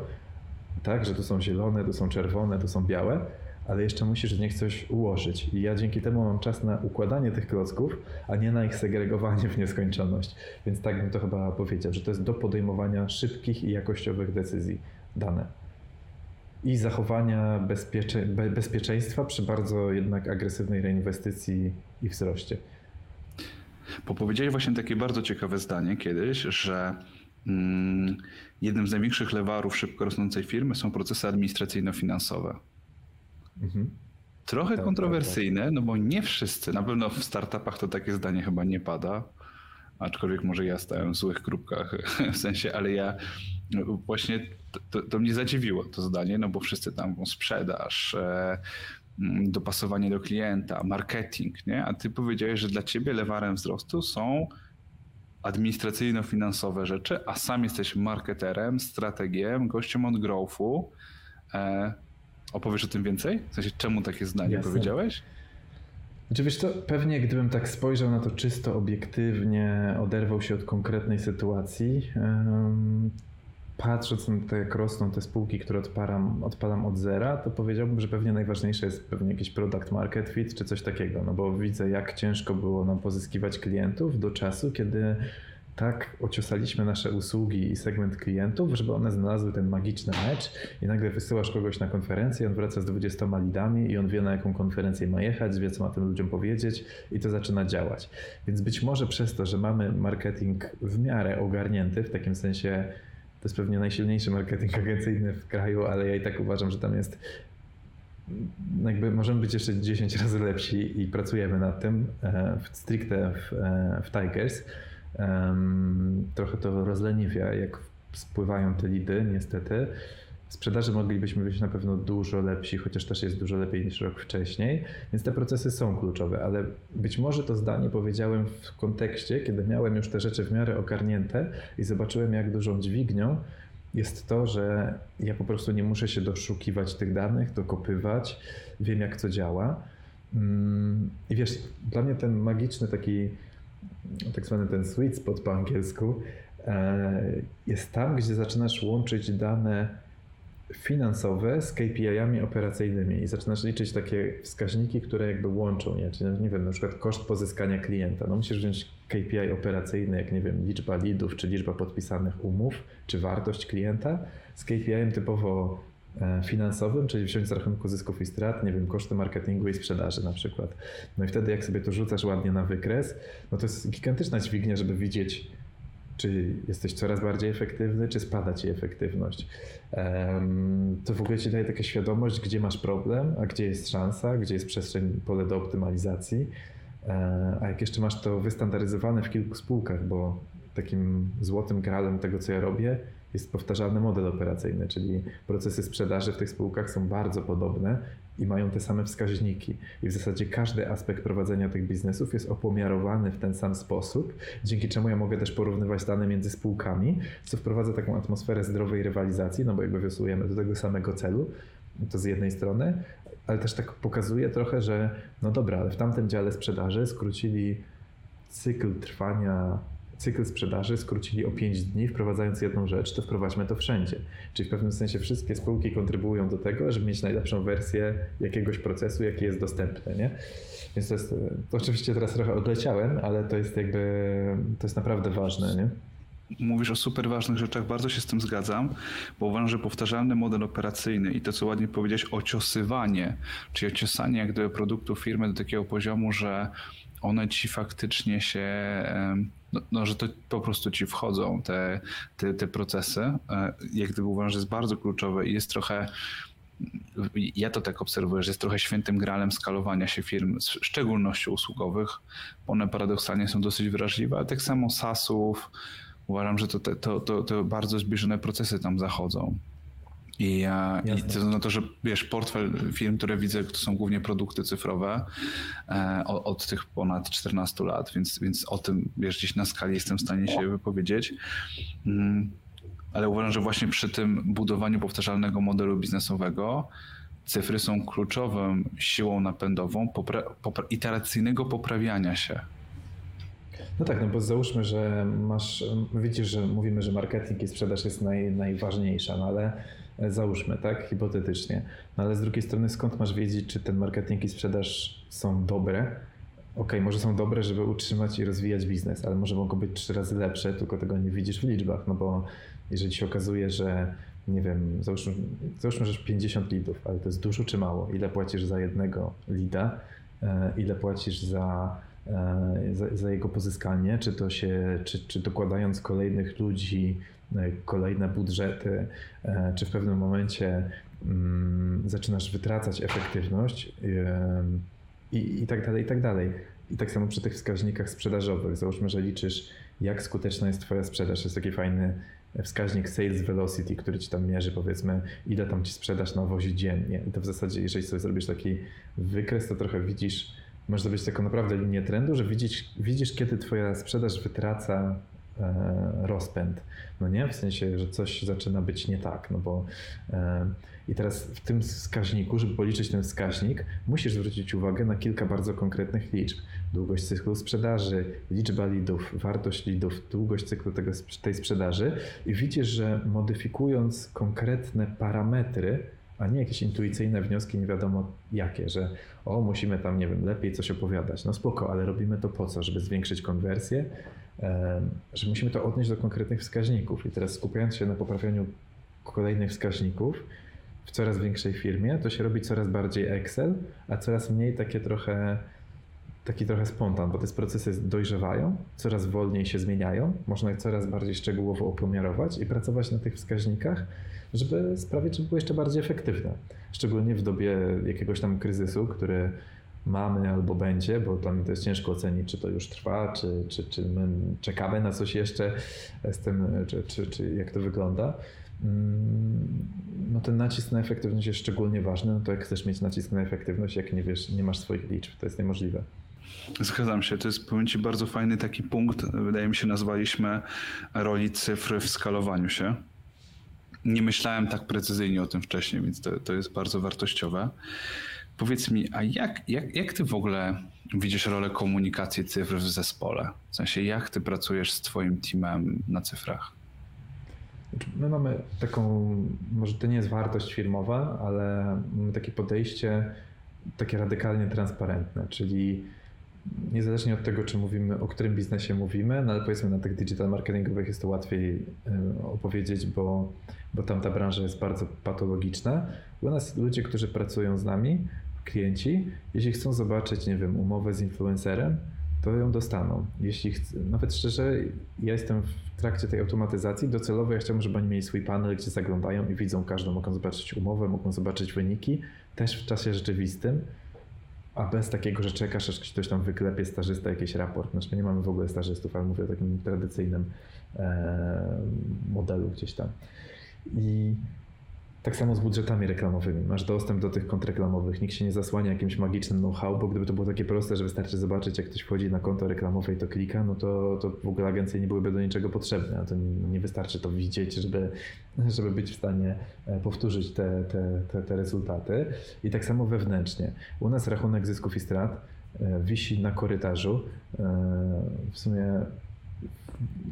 Speaker 2: tak, że tu są zielone, tu są czerwone, tu są białe, ale jeszcze musisz z nich coś ułożyć. I ja dzięki temu mam czas na układanie tych klocków, a nie na ich segregowanie w nieskończoność. Więc tak bym to chyba powiedział, że to jest do podejmowania szybkich i jakościowych decyzji dane. i zachowania bezpiecze, bezpieczeństwa przy bardzo jednak agresywnej reinwestycji i wzroście.
Speaker 1: Bo powiedziałeś właśnie takie bardzo ciekawe zdanie kiedyś, że mm, jednym z największych lewarów szybko rosnącej firmy są procesy administracyjno-finansowe. Mhm. Trochę tak, tak kontrowersyjne, tak, tak. no bo nie wszyscy, na pewno w startupach to takie zdanie chyba nie pada, aczkolwiek może ja stałem w złych grupkach, w sensie, ale ja właśnie to, to, mnie zadziwiło to zdanie, no bo wszyscy tam sprzedaż, e, mm, dopasowanie do klienta, marketing, nie? A ty powiedziałeś, że dla ciebie lewarem wzrostu są administracyjno-finansowe rzeczy, a sam jesteś marketerem, strategiem, gościem od growthu. Opowiesz o tym więcej? W sensie, czemu takie zdanie Jasne. powiedziałeś?
Speaker 2: Czy wiesz to pewnie gdybym tak spojrzał na to czysto obiektywnie, oderwał się od konkretnej sytuacji, patrząc na to, jak rosną te spółki, które odpalam od zera, to powiedziałbym, że pewnie najważniejsze jest pewnie jakiś product market fit czy coś takiego, no bo widzę, jak ciężko było nam pozyskiwać klientów do czasu, kiedy tak ociosaliśmy nasze usługi i segment klientów, żeby one znalazły ten magiczny mecz i nagle wysyłasz kogoś na konferencję, on wraca z 20 lidami i on wie na jaką konferencję ma jechać, wie co ma tym ludziom powiedzieć i to zaczyna działać. Więc być może przez to, że mamy marketing w miarę ogarnięty, w takim sensie to jest pewnie najsilniejszy marketing agencyjny w kraju, ale ja i tak uważam, że tam jest jakby możemy być jeszcze 10 razy lepsi i pracujemy nad tym e, stricte w, e, w Tigers trochę to rozleniwia, jak spływają te lidy, niestety. W sprzedaży moglibyśmy być na pewno dużo lepsi, chociaż też jest dużo lepiej niż rok wcześniej, więc te procesy są kluczowe, ale być może to zdanie powiedziałem w kontekście, kiedy miałem już te rzeczy w miarę ogarnięte i zobaczyłem, jak dużą dźwignią jest to, że ja po prostu nie muszę się doszukiwać tych danych, dokopywać, wiem, jak to działa. Mm, I wiesz, dla mnie ten magiczny taki tak zwany ten sweet spot po angielsku, e, jest tam, gdzie zaczynasz łączyć dane finansowe z KPI-ami operacyjnymi i zaczynasz liczyć takie wskaźniki, które jakby łączą je, czyli nie wiem, na przykład koszt pozyskania klienta. No musisz wziąć KPI operacyjny, jak nie wiem, liczba leadów, czy liczba podpisanych umów, czy wartość klienta z KPI-em typowo finansowym, czyli wziąć z rachunku zysków i strat, nie wiem, koszty marketingu i sprzedaży na przykład. No i wtedy jak sobie to rzucasz ładnie na wykres, no to jest gigantyczna dźwignia, żeby widzieć, czy jesteś coraz bardziej efektywny, czy spada ci efektywność. To w ogóle ci daje taka świadomość, gdzie masz problem, a gdzie jest szansa, gdzie jest przestrzeń, pole do optymalizacji. E, a jak jeszcze masz to wystandaryzowane w kilku spółkach, bo takim złotym gralem tego, co ja robię, jest powtarzalny model operacyjny, czyli procesy sprzedaży w tych spółkach są bardzo podobne i mają te same wskaźniki. I w zasadzie każdy aspekt prowadzenia tych biznesów jest opomiarowany w ten sam sposób, dzięki czemu ja mogę też porównywać dane między spółkami, co wprowadza taką atmosferę zdrowej rywalizacji, no bo jakby wiosłujemy do tego samego celu, to z jednej strony, ale też tak pokazuje trochę, że no dobra, ale w tamtym dziale sprzedaży skrócili cykl trwania cykl sprzedaży skrócili o 5 dni, wprowadzając jedną rzecz, to wprowadźmy to wszędzie. Czyli w pewnym sensie wszystkie spółki kontrybuują do tego, żeby mieć najlepszą wersję jakiegoś procesu, jaki jest dostępny. Nie? Więc to jest, to oczywiście teraz trochę odleciałem, ale to jest jakby, to jest naprawdę ważne. Nie?
Speaker 1: Mówisz o super ważnych rzeczach, bardzo się z tym zgadzam, bo uważam, że powtarzalny model operacyjny i to, co ładnie powiedziałeś, ociosywanie, czyli ociosanie jak gdyby produktu firmy do takiego poziomu, że one ci faktycznie się no, no, że to po prostu ci wchodzą te, te, te procesy. E, jak gdyby uważam, że jest bardzo kluczowe i jest trochę ja to tak obserwuję, że jest trochę świętym gralem skalowania się firm, w szczególności usługowych. One paradoksalnie są dosyć wrażliwe, ale tak samo SaaSów. Uważam, że to, to, to, to bardzo zbliżone procesy tam zachodzą. I, I to na to, że wiesz, portfel firm, które widzę, to są głównie produkty cyfrowe e, od, od, tych ponad 14 lat, więc, więc o tym wiesz, gdzieś na skali jestem w stanie się wypowiedzieć. Mm, ale uważam, że właśnie przy tym budowaniu powtarzalnego modelu biznesowego cyfry są kluczową siłą napędową popra popra iteracyjnego poprawiania się.
Speaker 2: No tak, no bo załóżmy, że masz, widzisz, że mówimy, że marketing i sprzedaż jest naj, najważniejsza, no ale załóżmy, tak, hipotetycznie. No ale z drugiej strony, skąd masz wiedzieć, czy ten marketing i sprzedaż są dobre? Ok, może są dobre, żeby utrzymać i rozwijać biznes, ale może mogą być trzy razy lepsze, tylko tego nie widzisz w liczbach, no bo jeżeli się okazuje, że nie wiem, załóżmy, załóżmy, że 50 lidów, ale to jest dużo czy mało? Ile płacisz za jednego lida? E, ile płacisz za, e, za, za, jego pozyskanie? Czy to się, czy, czy dokładając kolejnych ludzi, e, kolejne budżety, czy w pewnym momencie mm, zaczynasz wytracać efektywność i, i tak dalej, i tak dalej. I tak samo przy tych wskaźnikach sprzedażowych. Załóżmy, że liczysz, jak skuteczna jest Twoja sprzedaż. Jest taki fajny wskaźnik sales velocity, który ci tam mierzy, powiedzmy, ile tam ci sprzedaż nawozi dziennie. I to w zasadzie, jeżeli sobie zrobisz taki wykres, to trochę widzisz, masz zrobić taką naprawdę linię trendu, że widzisz, widzisz kiedy twoja sprzedaż wytraca e, rozpęd. No nie? W sensie, że coś zaczyna być nie tak, no bo e, i teraz w tym wskaźniku, żeby policzyć ten wskaźnik, musisz zwrócić uwagę na kilka bardzo konkretnych liczb. Długość cyklu sprzedaży, liczba lidów, wartość lidów, długość cyklu tego, tej sprzedaży i widzisz, że modyfikując konkretne parametry, a nie jakieś intuicyjne wnioski, nie wiadomo jakie, że o, musimy tam, nie wiem, lepiej coś opowiadać. No spoko, ale robimy to po co? Żeby zwiększyć konwersję, że musimy to odnieść do konkretnych wskaźników. I teraz skupiając się na poprawianiu kolejnych wskaźników, w coraz większej firmie, to się robi coraz bardziej Excel, a coraz mniej takie trochę taki trochę spontan, bo te procesy dojrzewają, coraz wolniej się zmieniają, można je coraz bardziej szczegółowo opomiarować i pracować na tych wskaźnikach, żeby sprawić, żeby były jeszcze bardziej efektywne. Szczególnie w dobie jakiegoś tam kryzysu, który mamy albo będzie, bo dla mnie to jest ciężko ocenić, czy to już trwa, czy, czy, czy my czekamy na coś jeszcze z tym, czy, czy, czy jak to wygląda. Mm, no ten nacisk na efektywność jest szczególnie ważny. No to jak chcesz mieć nacisk na efektywność, jak nie wiesz, nie masz swoich liczb, to jest niemożliwe.
Speaker 1: Zgadzam się, to jest powiem Ci bardzo fajny taki punkt. Wydaje mi się, nazwaliśmy roli cyfry w skalowaniu się. Nie myślałem tak precyzyjnie o tym wcześniej, więc to, to jest bardzo wartościowe. Powiedz mi, a jak, jak, jak ty w ogóle widzisz rolę komunikacji cyfr w zespole? W sensie, jak ty pracujesz z Twoim teamem na cyfrach?
Speaker 2: My mamy taką, może to nie jest wartość firmowa, ale mamy takie podejście takie radykalnie transparentne, czyli niezależnie od tego, czy mówimy, o którym biznesie mówimy, no ale powiedzmy na tych digital marketingowych jest to łatwiej opowiedzieć, bo, bo tam ta branża jest bardzo patologiczna. U nas ludzie, którzy pracują z nami, klienci, jeśli chcą zobaczyć, nie wiem, umowę z influencerem, to ją dostaną. Jeśli chcę, nawet szczerze, ja jestem w trakcie tej automatyzacji, docelowo ja chciałbym, żeby oni mieli swój panel, gdzie zaglądają i widzą każdą, mogą zobaczyć umowę, mogą zobaczyć wyniki, też w czasie rzeczywistym, a bez takiego, że czekasz, aż ktoś tam wyklepie stażysta jakiś raport. Znaczy my nie mamy w ogóle stażystów, ale mówię o takim tradycyjnym e, modelu gdzieś tam. I tak samo z budżetami reklamowymi. Masz dostęp do tych kont reklamowych, nikt się nie zasłania jakimś magicznym know-how, bo gdyby to było takie proste, że wystarczy zobaczyć, jak ktoś wchodzi na konto reklamowe i to klika, no to, to w ogóle agencje nie byłyby do niczego potrzebne. To nie, nie wystarczy to widzieć, żeby, żeby być w stanie e, powtórzyć te, te, te, te rezultaty. I tak samo wewnętrznie. U nas rachunek zysków i strat e, wisi na korytarzu. E, w sumie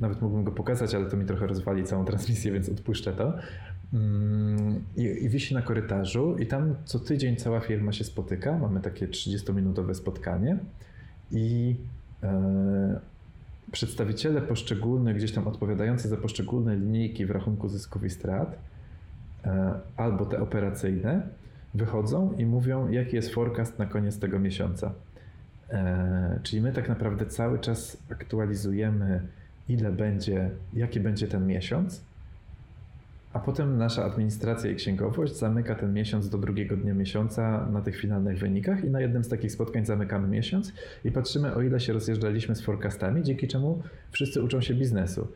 Speaker 2: nawet mógłbym go pokazać, ale to mi trochę rozwali całą transmisję, więc odpuszczę to. Mm, I, I wisi na korytarzu, i tam co tydzień cała firma się spotyka. Mamy takie 30-minutowe spotkanie i e, przedstawiciele poszczególnych, gdzieś tam odpowiadający za poszczególne linijki w rachunku zysków i strat, e, albo te operacyjne, wychodzą i mówią, jaki jest forecast na koniec tego miesiąca. E, czyli my tak naprawdę cały czas aktualizujemy, ile będzie, jaki będzie ten miesiąc a potem nasza administracja i księgowość zamyka ten miesiąc do drugiego dnia miesiąca na tych finalnych wynikach i na jednym z takich spotkań zamykamy miesiąc i patrzymy o ile się rozjeżdżaliśmy z forecastami, dzięki czemu wszyscy uczą się biznesu.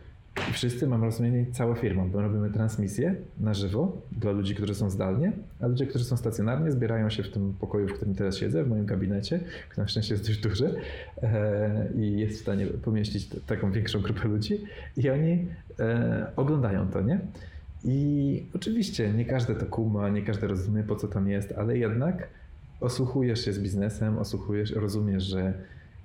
Speaker 2: I wszyscy, mam rozumienie, cała firma, bo robimy transmisję na żywo dla ludzi, którzy są zdalnie, a ludzie, którzy są stacjonarnie, zbierają się w tym pokoju, w którym teraz siedzę, w moim gabinecie, który na szczęście jest dość duży e, i jest w stanie pomieścić taką większą grupę ludzi i oni e, oglądają to, nie? I oczywiście nie każdy to kuma, nie każdy rozumie po co tam jest, ale jednak osłuchujesz się z biznesem, osłuchujesz, rozumiesz, że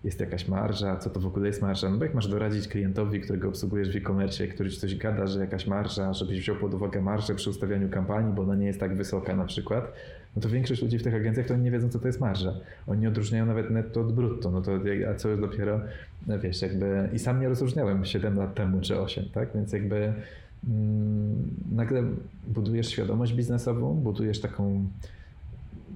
Speaker 2: jest jakaś marża, co to w ogóle jest marża. No bo jak masz doradzić klientowi, którego obsługujesz w e-commerce, który ci coś gada, że jakaś marża, żebyś wziął pod uwagę marżę przy ustawianiu kampanii, bo ona nie jest tak wysoka na przykład, no to większość ludzi w tych agencjach to oni nie wiedzą, co to jest marża. Oni nie odróżniają nawet netto od brutto, no to a co jest dopiero, no wiesz, jakby i sam nie rozróżniałem 7 lat temu czy 8, tak? Więc jakby nagle budujesz świadomość biznesową, budujesz taką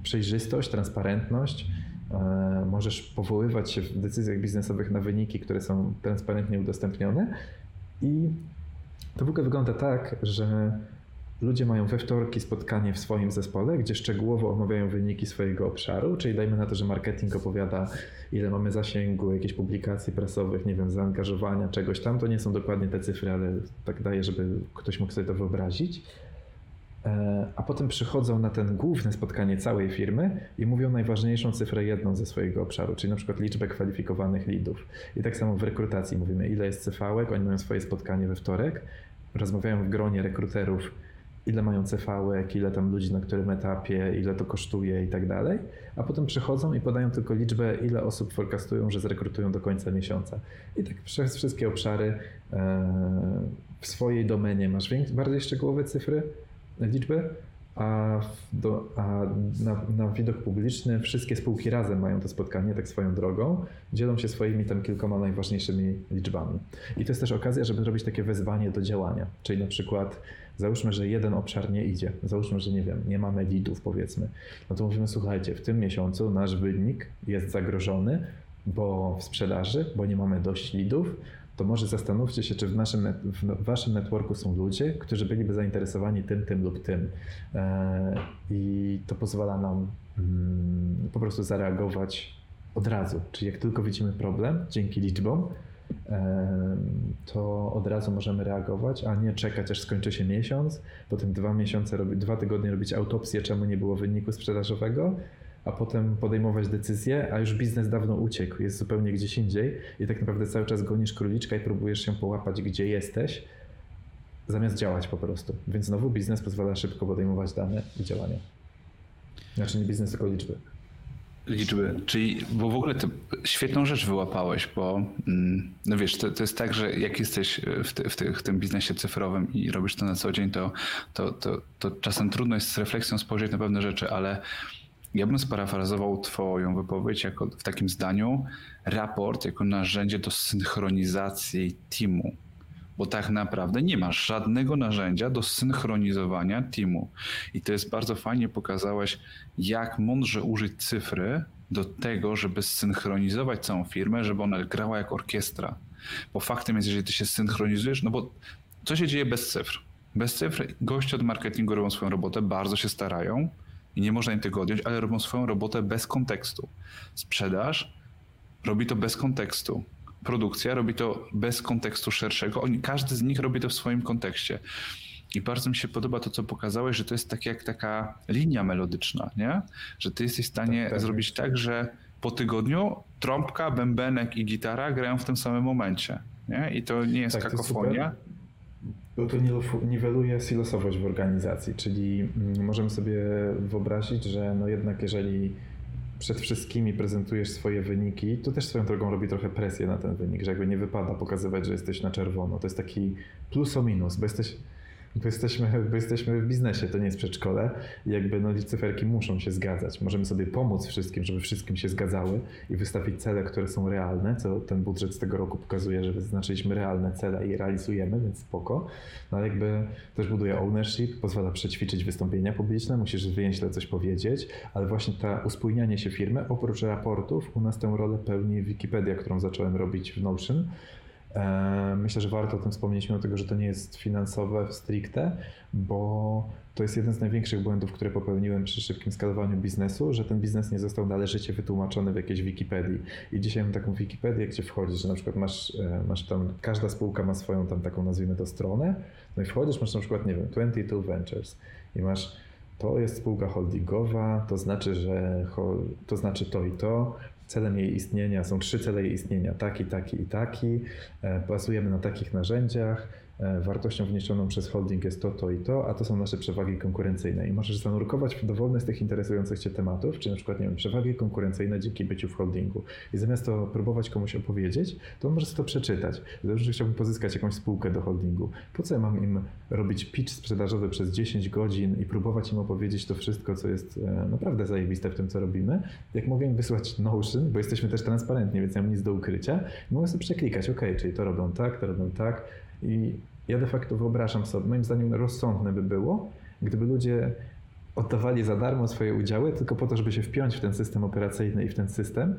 Speaker 2: przejrzystość, transparentność. E, możesz powoływać się w decyzjach biznesowych na wyniki, które są transparentnie udostępnione. I to w ogóle wygląda tak, że ludzie mają we wtorki spotkanie w swoim zespole, gdzie szczegółowo omawiają wyniki swojego obszaru, czyli dajmy na to, że marketing opowiada, ile mamy zasięgu, jakichś publikacji prasowych, nie wiem, zaangażowania, czegoś tam. To nie są dokładnie te cyfry, ale tak daje, żeby ktoś mógł sobie to wyobrazić. E, a potem przychodzą na ten główne spotkanie całej firmy i mówią najważniejszą cyfrę jedną ze swojego obszaru, czyli na przykład liczbę kwalifikowanych leadów. I tak samo w rekrutacji mówimy, ile jest CV-ek, oni mają swoje spotkanie we wtorek, rozmawiają w gronie rekruterów, ile mają CV-ek, ile tam ludzi na którym etapie, ile to kosztuje i tak dalej, a potem przychodzą i podają tylko liczbę, ile osób forecastują, że zrekrutują do końca miesiąca. I tak przez wszystkie obszary e, w swojej domenie masz bardziej szczegółowe cyfry, liczby, a, do, a na, na, widok publiczny wszystkie spółki razem mają to spotkanie, tak swoją drogą, dzielą się swoimi tam kilkoma najważniejszymi liczbami. I to jest też okazja, żeby zrobić takie wezwanie do działania, czyli na przykład załóżmy, że jeden obszar nie idzie, załóżmy, że nie wiem, nie mamy leadów powiedzmy, no to mówimy, słuchajcie, w tym miesiącu nasz wynik jest zagrożony, bo w sprzedaży, bo nie mamy dość leadów, to może zastanówcie się, czy w, naszym, w waszym networku są ludzie, którzy byliby zainteresowani tym, tym lub tym. E, I to pozwala nam mm, po prostu zareagować od razu. Czyli jak tylko widzimy problem, dzięki liczbom, e, to od razu możemy reagować, a nie czekać, aż skończy się miesiąc, potem dwa miesiące, dwa tygodnie robić autopsję, czemu nie było wyniku sprzedażowego, a potem podejmować decyzje, a już biznes dawno uciekł, jest zupełnie gdzieś indziej i tak naprawdę cały czas gonisz króliczka i próbujesz się połapać, gdzie jesteś, zamiast działać po prostu. Więc znowu biznes pozwala szybko podejmować dane i działania. Znaczy nie biznes, tylko liczby.
Speaker 1: Liczby, czyli, bo w ogóle to świetną rzecz wyłapałeś, bo mm, no wiesz, to, to jest tak, że jak jesteś w, ty, w, ty, w, tym biznesie cyfrowym i robisz to na co dzień, to, to, to, to czasem trudno jest z refleksją spojrzeć na pewne rzeczy, ale ja bym sparafrazował Twoją wypowiedź jako w takim zdaniu raport jako narzędzie do synchronizacji teamu, bo tak naprawdę nie masz żadnego narzędzia do synchronizowania teamu. I to jest bardzo fajnie pokazałeś, jak mądrze użyć cyfry do tego, żeby synchronizować całą firmę, żeby ona grała jak orkiestra. Bo faktem jest, jeżeli ty się synchronizujesz, no bo co się dzieje bez cyfr? Bez cyfr goście od marketingu robią swoją robotę, bardzo się starają, i nie można im tego odjąć, ale robią swoją robotę bez kontekstu. Sprzedaż robi to bez kontekstu. Produkcja robi to bez kontekstu szerszego. Oni, każdy z nich robi to w swoim kontekście. I bardzo mi się podoba to, co pokazałeś, że to jest tak jak taka linia melodyczna, nie? Że ty jesteś w stanie tak, tak. zrobić tak, że po tygodniu trąbka, bębenek i gitara grają w tym samym momencie. Nie? I to nie jest tak, kakofonia.
Speaker 2: Bo to niweluje silosowość w organizacji, czyli mm, możemy sobie wyobrazić, że no jednak jeżeli przed wszystkimi prezentujesz swoje wyniki, to też swoją drogą robi trochę presję na ten wynik, że jakby nie wypada pokazywać, że jesteś na czerwono. To jest taki plus o minus, bo jesteś bo jesteśmy, bo jesteśmy w biznesie, to nie jest przedszkole i jakby no, cyferki muszą się zgadzać. Możemy sobie pomóc wszystkim, żeby wszystkim się zgadzały i wystawić cele, które są realne, co ten budżet z tego roku pokazuje, że wyznaczyliśmy realne cele i realizujemy, więc spoko. No ale jakby też buduje ownership, pozwala przećwiczyć wystąpienia publiczne, musisz więźle coś powiedzieć, ale właśnie ta uspójnianie się firmy, oprócz raportów, u nas tę rolę pełni Wikipedia, którą zacząłem robić w Notion, myślę, że warto o tym wspomnieć, mimo tego, że to nie jest finansowe stricte, bo to jest jeden z największych błędów, które popełniłem przy szybkim skalowaniu biznesu, że ten biznes nie został należycie wytłumaczony w jakiejś Wikipedii. I dzisiaj mam taką Wikipedię, gdzie wchodzisz, że na przykład masz, e, masz tam, każda spółka ma swoją tam taką, nazwijmy to, stronę, no i wchodzisz, masz na przykład, nie wiem, 22 Ventures. I masz to jest spółka holdingowa, to znaczy, że to znaczy to i to, celem jej istnienia, są trzy cele jej istnienia, taki, taki i taki, e, bazujemy na takich narzędziach, e, wartością wniesioną przez holding jest to, to i to, a to są nasze przewagi konkurencyjne. I możesz zanurkować w dowolny z tych interesujących Cię tematów, czy na przykład, nie wiem, przewagi konkurencyjne dzięki byciu w holdingu. I zamiast to próbować komuś opowiedzieć, to on może sobie to przeczytać. Załóżmy, że chciałbym pozyskać jakąś spółkę do holdingu. Po co ja mam im robić pitch sprzedażowy przez 10 godzin i próbować im opowiedzieć to wszystko, co jest e, naprawdę zajebiste w tym, co robimy, jak mogę im wysłać Notion, bo jesteśmy też transparentni, więc nie mam nic do ukrycia, mogę sobie przeklikać, ok, czyli to robią tak, to robią tak i Ja de facto wyobrażam sobie, moim zdaniem rozsądne by było, gdyby ludzie oddawali za darmo swoje udziały tylko po to, żeby się wpiąć w ten system operacyjny i w ten system.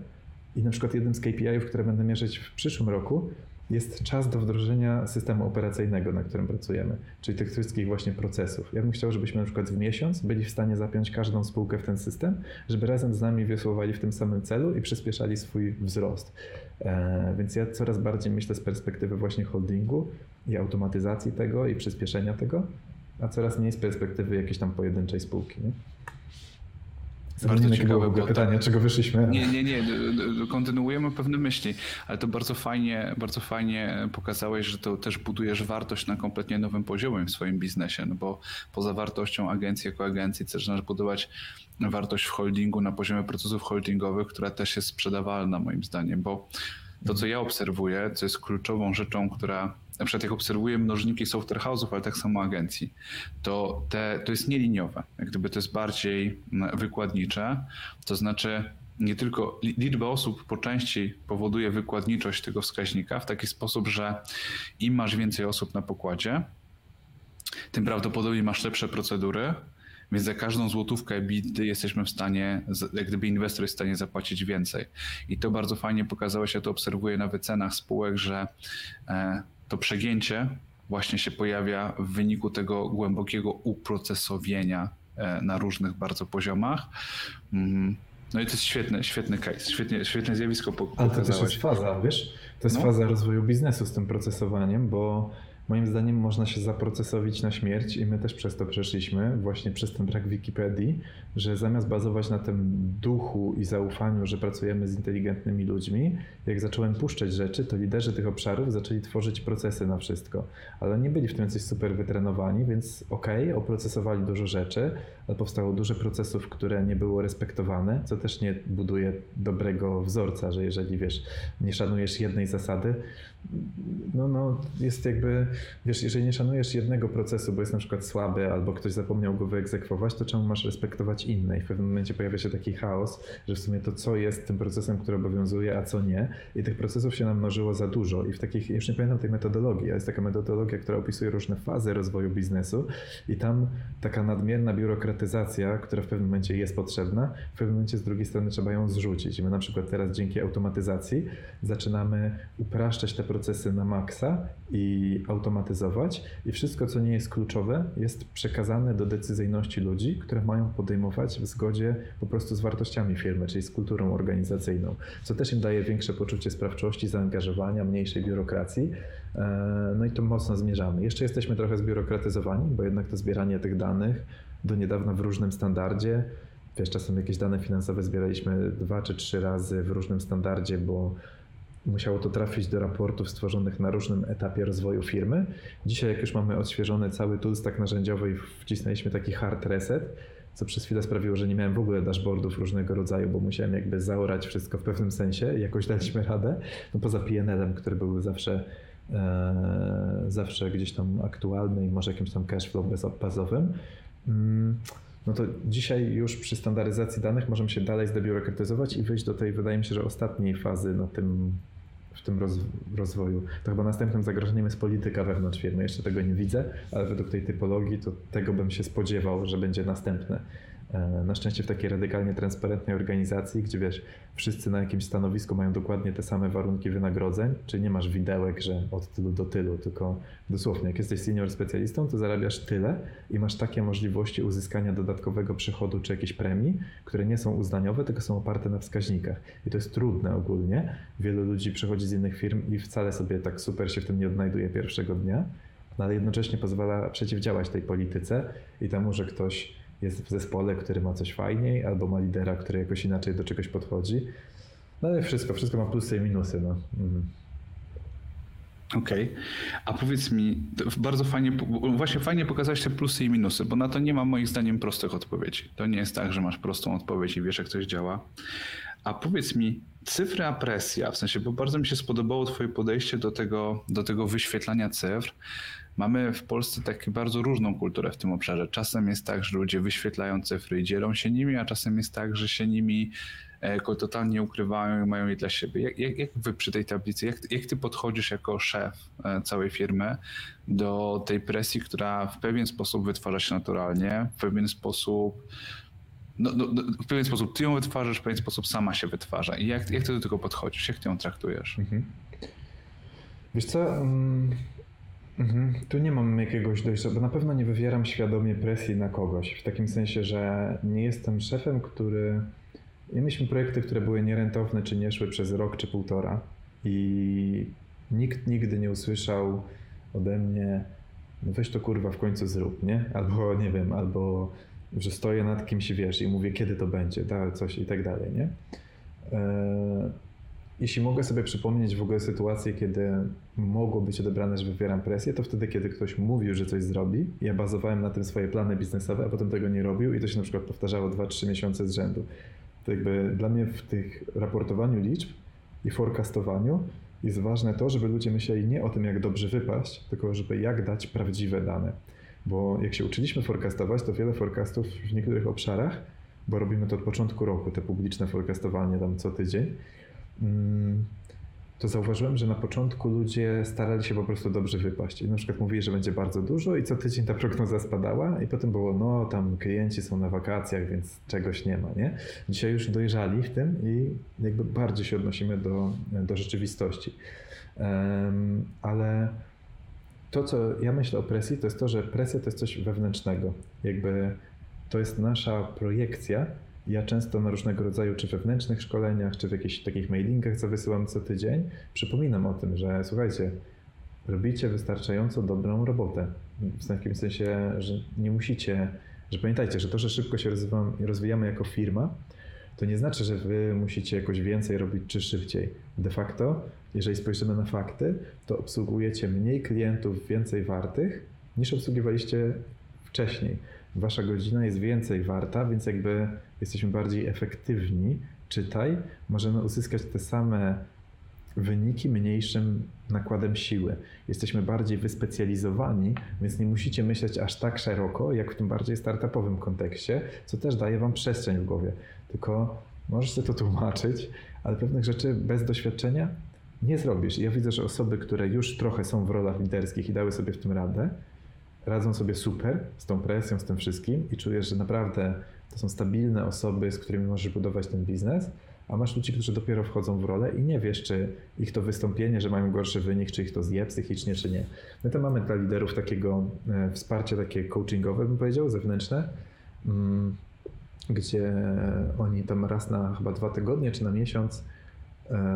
Speaker 2: I na przykład jednym z KPI-ów, które będę mierzyć w przyszłym roku, jest czas do wdrożenia systemu operacyjnego, na którym pracujemy, czyli tych wszystkich właśnie procesów. Ja bym chciał, żebyśmy na przykład w miesiąc byli w stanie zapiąć każdą spółkę w ten system, żeby razem z nami wiosłowali w tym samym celu i przyspieszali swój wzrost. E, więc ja coraz bardziej myślę z perspektywy właśnie holdingu i automatyzacji tego i przyspieszenia tego, a coraz mniej z perspektywy jakiejś tam pojedynczej spółki. Nie?
Speaker 1: Bardzo ciekawe
Speaker 2: było pytanie, czego wyszliśmy.
Speaker 1: Nie, nie, nie, kontynuujemy pewne myśli, ale to bardzo fajnie, bardzo fajnie pokazałeś, że to też budujesz wartość na kompletnie nowym poziomie w swoim biznesie, no bo poza wartością agencji jako agencji zaczynasz budować wartość w holdingu na poziomie procesów holdingowych, która też jest sprzedawalna moim zdaniem, bo to, co ja obserwuję, co jest kluczową rzeczą, która na przykład jak obserwuję mnożniki software house'ów, ale tak samo agencji, to te, to jest nieliniowe. Jak gdyby to jest bardziej mm, wykładnicze, to znaczy nie tylko liczba osób po części powoduje wykładniczość tego wskaźnika w taki sposób, że im masz więcej osób na pokładzie, tym prawdopodobnie masz lepsze procedury, więc za każdą złotówkę EBITDA jesteśmy w stanie, jak gdyby inwestor jest w stanie zapłacić więcej. I to bardzo fajnie pokazało się, to obserwuję na wycenach spółek, że e, to przegięcie właśnie się pojawia w wyniku tego głębokiego uprocesowienia e, na różnych bardzo poziomach. Mhm. No i to jest świetny, świetny case, świetnie, świetne zjawisko pokazałeś.
Speaker 2: Ale to też jest faza, wiesz? To jest no. faza rozwoju biznesu z tym procesowaniem, bo Moim zdaniem można się zaprocesować na śmierć i my też przez to przeszliśmy, właśnie przez ten brak Wikipedii, że zamiast bazować na tym duchu i zaufaniu, że pracujemy z inteligentnymi ludźmi, jak zacząłem puszczać rzeczy, to liderzy tych obszarów zaczęli tworzyć procesy na wszystko. Ale nie byli w tym coś super wytrenowani, więc okej, okay, oprocesowali dużo rzeczy, powstało dużo procesów, które nie było respektowane, co też nie buduje dobrego wzorca, że jeżeli wiesz, nie szanujesz jednej zasady, no, no jest jakby, wiesz, jeżeli nie szanujesz jednego procesu, bo jest na przykład słaby albo ktoś zapomniał go wyegzekwować, to czemu masz respektować inne? I w pewnym momencie pojawia się taki chaos, że w sumie to co jest tym procesem, który obowiązuje, a co nie. I tych procesów się namnożyło za dużo. I w takich, już nie pamiętam tej metodologii, ale jest taka metodologia, która opisuje różne fazy rozwoju biznesu i tam taka nadmierna biurokratyzacja, która w pewnym momencie jest potrzebna, w pewnym momencie z drugiej strony trzeba ją zrzucić. I my na przykład teraz dzięki automatyzacji zaczynamy upraszczać te procesy na maksa i automatyzować i wszystko, co nie jest kluczowe, jest przekazane do decyzyjności ludzi, które mają podejmować w zgodzie po prostu z wartościami firmy, czyli z kulturą organizacyjną, co też im daje większe poczucie sprawczości, zaangażowania, mniejszej biurokracji. E, no i to mocno zmierzamy. Jeszcze jesteśmy trochę zbiurokratyzowani, bo jednak to zbieranie tych danych do niedawna w różnym standardzie. Wiesz, czasem jakieś dane finansowe zbieraliśmy dwa czy trzy razy w różnym standardzie, bo musiało to trafić do raportów stworzonych na różnym etapie rozwoju firmy. Dzisiaj, jak już mamy odświeżony cały toolstack narzędziowy i wcisnęliśmy taki hard reset, co przez chwilę sprawiło, że nie miałem w ogóle dashboardów różnego rodzaju, bo musiałem jakby zaorać wszystko w pewnym sensie i jakoś daliśmy radę. No poza PNL-em, który był zawsze, e, zawsze gdzieś tam aktualny i może jakimś tam cashflow bazowym. Mm, no to dzisiaj już przy standaryzacji danych możemy się dalej zdebiurokratyzować i wyjść do tej, wydaje mi się, że ostatniej fazy na tym w tym roz, rozwoju. To chyba następnym zagrożeniem jest polityka wewnątrz firmy. Jeszcze tego nie widzę, ale według tej typologii to tego bym się spodziewał, że będzie następne. E, na szczęście w takiej radykalnie transparentnej organizacji, gdzie wiesz, wszyscy na jakimś stanowisku mają dokładnie te same warunki wynagrodzeń, czyli nie masz widełek, że od tylu do tylu, tylko dosłownie, jak jesteś senior specjalistą, to zarabiasz tyle i masz takie możliwości uzyskania dodatkowego przychodu czy jakiejś premii, które nie są uznaniowe, tylko są oparte na wskaźnikach. I to jest trudne ogólnie. Wielu ludzi przychodzi z innych firm i wcale sobie tak super się w tym nie odnajduje pierwszego dnia, no ale jednocześnie pozwala przeciwdziałać tej polityce i temu, że ktoś jest w zespole, który ma coś fajniej, albo ma lidera, który jakoś inaczej do czegoś podchodzi. No ale wszystko, wszystko ma plusy i minusy. No. Mhm.
Speaker 1: Okej, okay. a powiedz mi, bardzo fajnie, właśnie fajnie pokazałeś te plusy i minusy, bo na to nie ma moim zdaniem prostych odpowiedzi. To nie jest tak, że masz prostą odpowiedź i wiesz, jak coś działa. A powiedz mi, cyfry a presja, w sensie, bo bardzo mi się spodobało Twoje podejście do tego, do tego wyświetlania cyfr, mamy w Polsce taką bardzo różną kulturę w tym obszarze. Czasem jest tak, że ludzie wyświetlają cyfry i dzielą się nimi, a czasem jest tak, że się nimi go totalnie ukrywają i mają je dla siebie. Jak, jak, jak wy przy tej tablicy, jak, jak ty podchodzisz jako szef całej firmy do tej presji, która w pewien sposób wytwarza się naturalnie, w pewien sposób no, no, no, w pewien sposób ty ją wytwarzasz, w pewien sposób sama się wytwarza. I jak, jak ty do tego podchodzisz? Jak ty ją traktujesz? Mhm.
Speaker 2: Wiesz co, um, tu nie mam jakiegoś dojścia, bo na pewno nie wywieram świadomie presji na kogoś. W takim sensie, że nie jestem szefem, który... Ja mieliśmy projekty, które były nierentowne, czy nie szły przez rok, czy półtora i nikt nigdy nie usłyszał ode mnie no weź to kurwa w końcu zrób, nie? Albo nie wiem, albo że stoję nad kimś, wiesz, i mówię, kiedy to będzie, da, coś i tak dalej, nie? E, jeśli mogę sobie przypomnieć w ogóle sytuację, kiedy mogło być odebrane, że wywieram presję, to wtedy, kiedy ktoś mówił, że coś zrobi, ja bazowałem na tym swoje plany biznesowe, a potem tego nie robił i to się na przykład powtarzało 2-3 miesiące z rzędu. To jakby dla mnie w tych raportowaniu liczb i forecastowaniu jest ważne to, żeby ludzie myśleli nie o tym, jak dobrze wypaść, tylko żeby jak dać prawdziwe dane. Bo jak się uczyliśmy forecastować, to wiele forecastów w niektórych obszarach, bo robimy to od początku roku, te publiczne forecastowanie tam co tydzień, to zauważyłem, że na początku ludzie starali się po prostu dobrze wypaść. I na przykład mówili, że będzie bardzo dużo i co tydzień ta prognoza spadała i potem było, no tam klienci są na wakacjach, więc czegoś nie ma, nie? Dzisiaj już dojrzali w tym i jakby bardziej się odnosimy do, do rzeczywistości. Um, ale to, co ja myślę o presji, to jest to, że presja to jest coś wewnętrznego. Jakby to jest nasza projekcja. Ja często na różnego rodzaju, czy wewnętrznych szkoleniach, czy w jakichś takich mailingach, co wysyłam co tydzień, przypominam o tym, że słuchajcie, robicie wystarczająco dobrą robotę. W takim sensie, że nie musicie, że pamiętajcie, że to, że szybko się rozwijamy jako firma, to nie znaczy, że wy musicie jakoś więcej robić czy szybciej. De facto, jeżeli spojrzymy na fakty, to obsługujecie mniej klientów więcej wartych niż obsługiwaliście wcześniej. Wasza godzina jest więcej warta, więc jakby jesteśmy bardziej efektywni. Czytaj, możemy uzyskać te same wyniki mniejszym nakładem siły. Jesteśmy bardziej wyspecjalizowani, więc nie musicie myśleć aż tak szeroko, jak w tym bardziej startupowym kontekście, co też daje Wam przestrzeń w głowie. Tylko możesz sobie to tłumaczyć, ale pewnych rzeczy bez doświadczenia nie zrobisz. ja widzę, że osoby, które już trochę są w rolach liderskich i dały sobie w tym radę, radzą sobie super z tą presją, z tym wszystkim i czujesz, że naprawdę to są stabilne osoby, z którymi możesz budować ten biznes, a masz ludzi, którzy dopiero wchodzą w rolę i nie wiesz, czy ich to wystąpienie, że mają gorszy wynik, czy ich to zje psychicznie, czy nie. My to mamy dla liderów takiego e, wsparcia takie coachingowe, bym powiedział, zewnętrzne, mm, gdzie oni tam raz na chyba dwa tygodnie, czy na miesiąc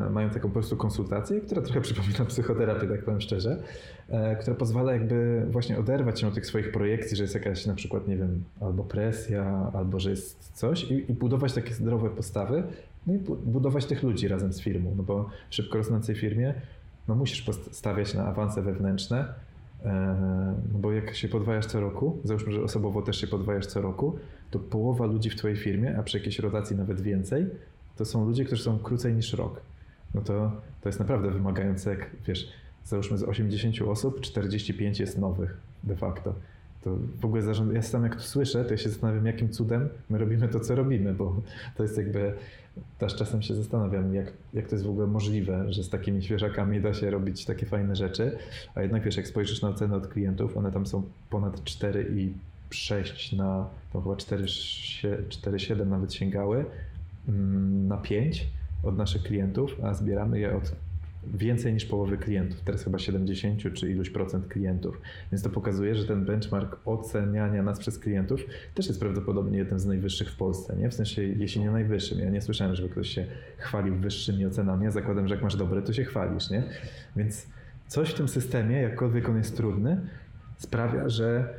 Speaker 2: mają taką po prostu konsultację, która trochę przypomina psychoterapię, tak powiem szczerze, e, która pozwala jakby właśnie oderwać się od tych swoich projekcji, że jest jakaś na przykład, nie wiem, albo presja, albo że jest coś i, i budować takie zdrowe postawy, no i budować tych ludzi razem z firmą, no bo w szybko rosnącej firmie no musisz postawiać na awanse wewnętrzne, e, no bo jak się podwajasz co roku, załóżmy, że osobowo też się podwajasz co roku, to połowa ludzi w twojej firmie, a przy jakiejś rotacji nawet więcej, to są ludzie, którzy są krócej niż rok. No to, to jest naprawdę wymagające, jak wiesz, załóżmy z 80 osób, 45 jest nowych de facto. To w ogóle zarząd, ja sam jak to słyszę, to ja się zastanawiam, jakim cudem my robimy to, co robimy, bo to jest jakby też czasem się zastanawiam, jak, jak to jest w ogóle możliwe, że z takimi świeżakami da się robić takie fajne rzeczy, a jednak wiesz, jak spojrzysz na ceny od klientów, one tam są ponad 4 i 6 na, to chyba 4,7 nawet sięgały, na 5 od naszych klientów, a zbieramy je od więcej niż połowy klientów, teraz chyba 70 czy iluś procent klientów. Więc to pokazuje, że ten benchmark oceniania nas przez klientów też jest prawdopodobnie jednym z najwyższych w Polsce, nie? W sensie, jeśli nie najwyższym. Ja nie słyszałem, żeby ktoś się chwalił wyższymi ocenami. Ja zakładam, że jak masz dobre, to się chwalisz, nie? Więc coś w tym systemie, jakkolwiek on jest trudny, sprawia, że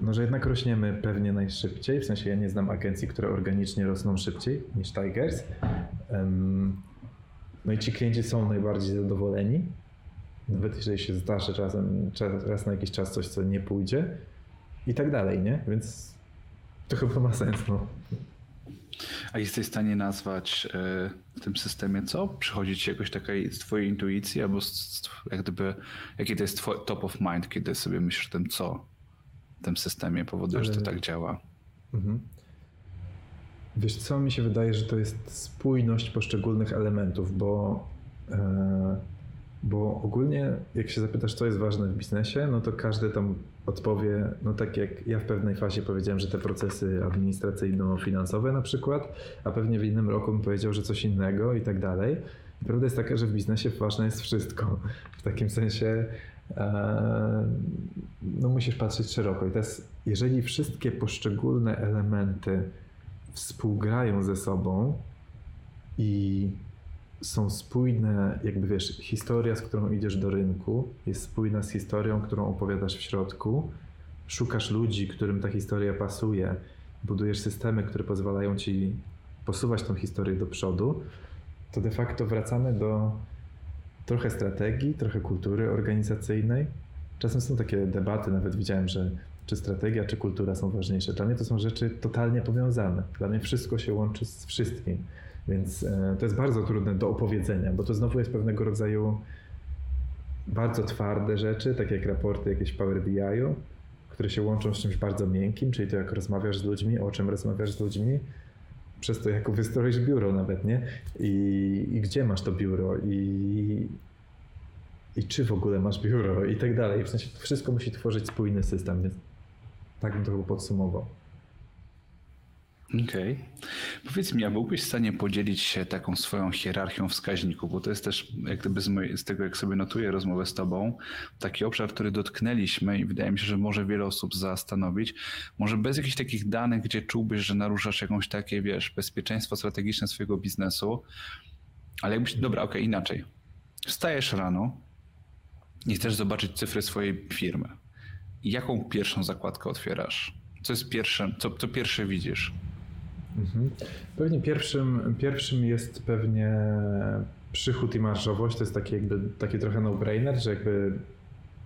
Speaker 2: no, że jednak rośniemy pewnie najszybciej. W sensie ja nie znam agencji, które organicznie rosną szybciej niż Tigers. No i ci klienci są najbardziej zadowoleni, nawet jeżeli się zdarzy czasem, raz na jakiś czas coś, co nie pójdzie i tak dalej, nie? Więc to chyba ma sens, no.
Speaker 1: A jesteś w stanie nazwać e, w tym systemie co? Przychodzi ci jakoś taka z twojej intuicji, albo z, jak gdyby, jaki to jest top of mind, kiedy sobie myślisz o tym, co tym systemie powoduje, Ale... że to tak działa? Mhm.
Speaker 2: Wiesz co, mi się wydaje, że to jest spójność poszczególnych elementów, bo, e, bo ogólnie jak się zapytasz, co jest ważne w biznesie, no to każdy tam odpowie, no tak jak ja w pewnej fazie powiedziałem, że te procesy administracyjno-finansowe na przykład, a pewnie w innym roku bym powiedział, że coś innego i tak dalej. I prawda jest taka, że w biznesie ważne jest wszystko. W takim sensie no musisz patrzeć szeroko. I teraz, jeżeli wszystkie poszczególne elementy współgrają ze sobą i są spójne, jakby wiesz, historia, z którą idziesz do rynku, jest spójna z historią, którą opowiadasz w środku. Szukasz ludzi, którym ta historia pasuje, budujesz systemy, które pozwalają ci posuwać tą historię do przodu, to de facto wracamy do trochę strategii, trochę kultury organizacyjnej. Czasem są takie debaty, nawet widziałem, że czy strategia, czy kultura są ważniejsze. Dla mnie to są rzeczy totalnie powiązane. Dla mnie wszystko się łączy z wszystkim. Więc e, to jest bardzo trudne do opowiedzenia, bo to znowu jest pewnego rodzaju bardzo twarde rzeczy, tak jak raporty jakieś Power BI-u, które się łączą z czymś bardzo miękkim, czyli to jak rozmawiasz z ludźmi, o czym rozmawiasz z ludźmi, przez to jak wystroisz biuro nawet, nie? I, i gdzie masz to biuro i, i czy w ogóle masz biuro i tak dalej. W sensie wszystko musi tworzyć spójny system, więc tak bym to podsumował.
Speaker 1: Okej. Okay. Powiedz mi, a byłbyś w stanie podzielić się taką swoją hierarchią wskaźników, bo to jest też jak gdyby z, mojej, z tego, jak sobie notuję rozmowę z tobą, taki obszar, który dotknęliśmy i wydaje mi się, że może wiele osób zastanowić. Może bez jakichś takich danych, gdzie czułbyś, że naruszasz jakąś takie, wiesz, bezpieczeństwo strategiczne swojego biznesu, ale jakbyś, dobra, okej, okay, inaczej. Wstajesz rano i chcesz zobaczyć cyfry swojej firmy. Jaką pierwszą zakładkę otwierasz? Co jest pierwsze, co, co pierwsze widzisz?
Speaker 2: Mhm. Pewnie pierwszym, pierwszym jest pewnie przychód i marżowość. To jest taki jakby, taki trochę no-brainer, że jakby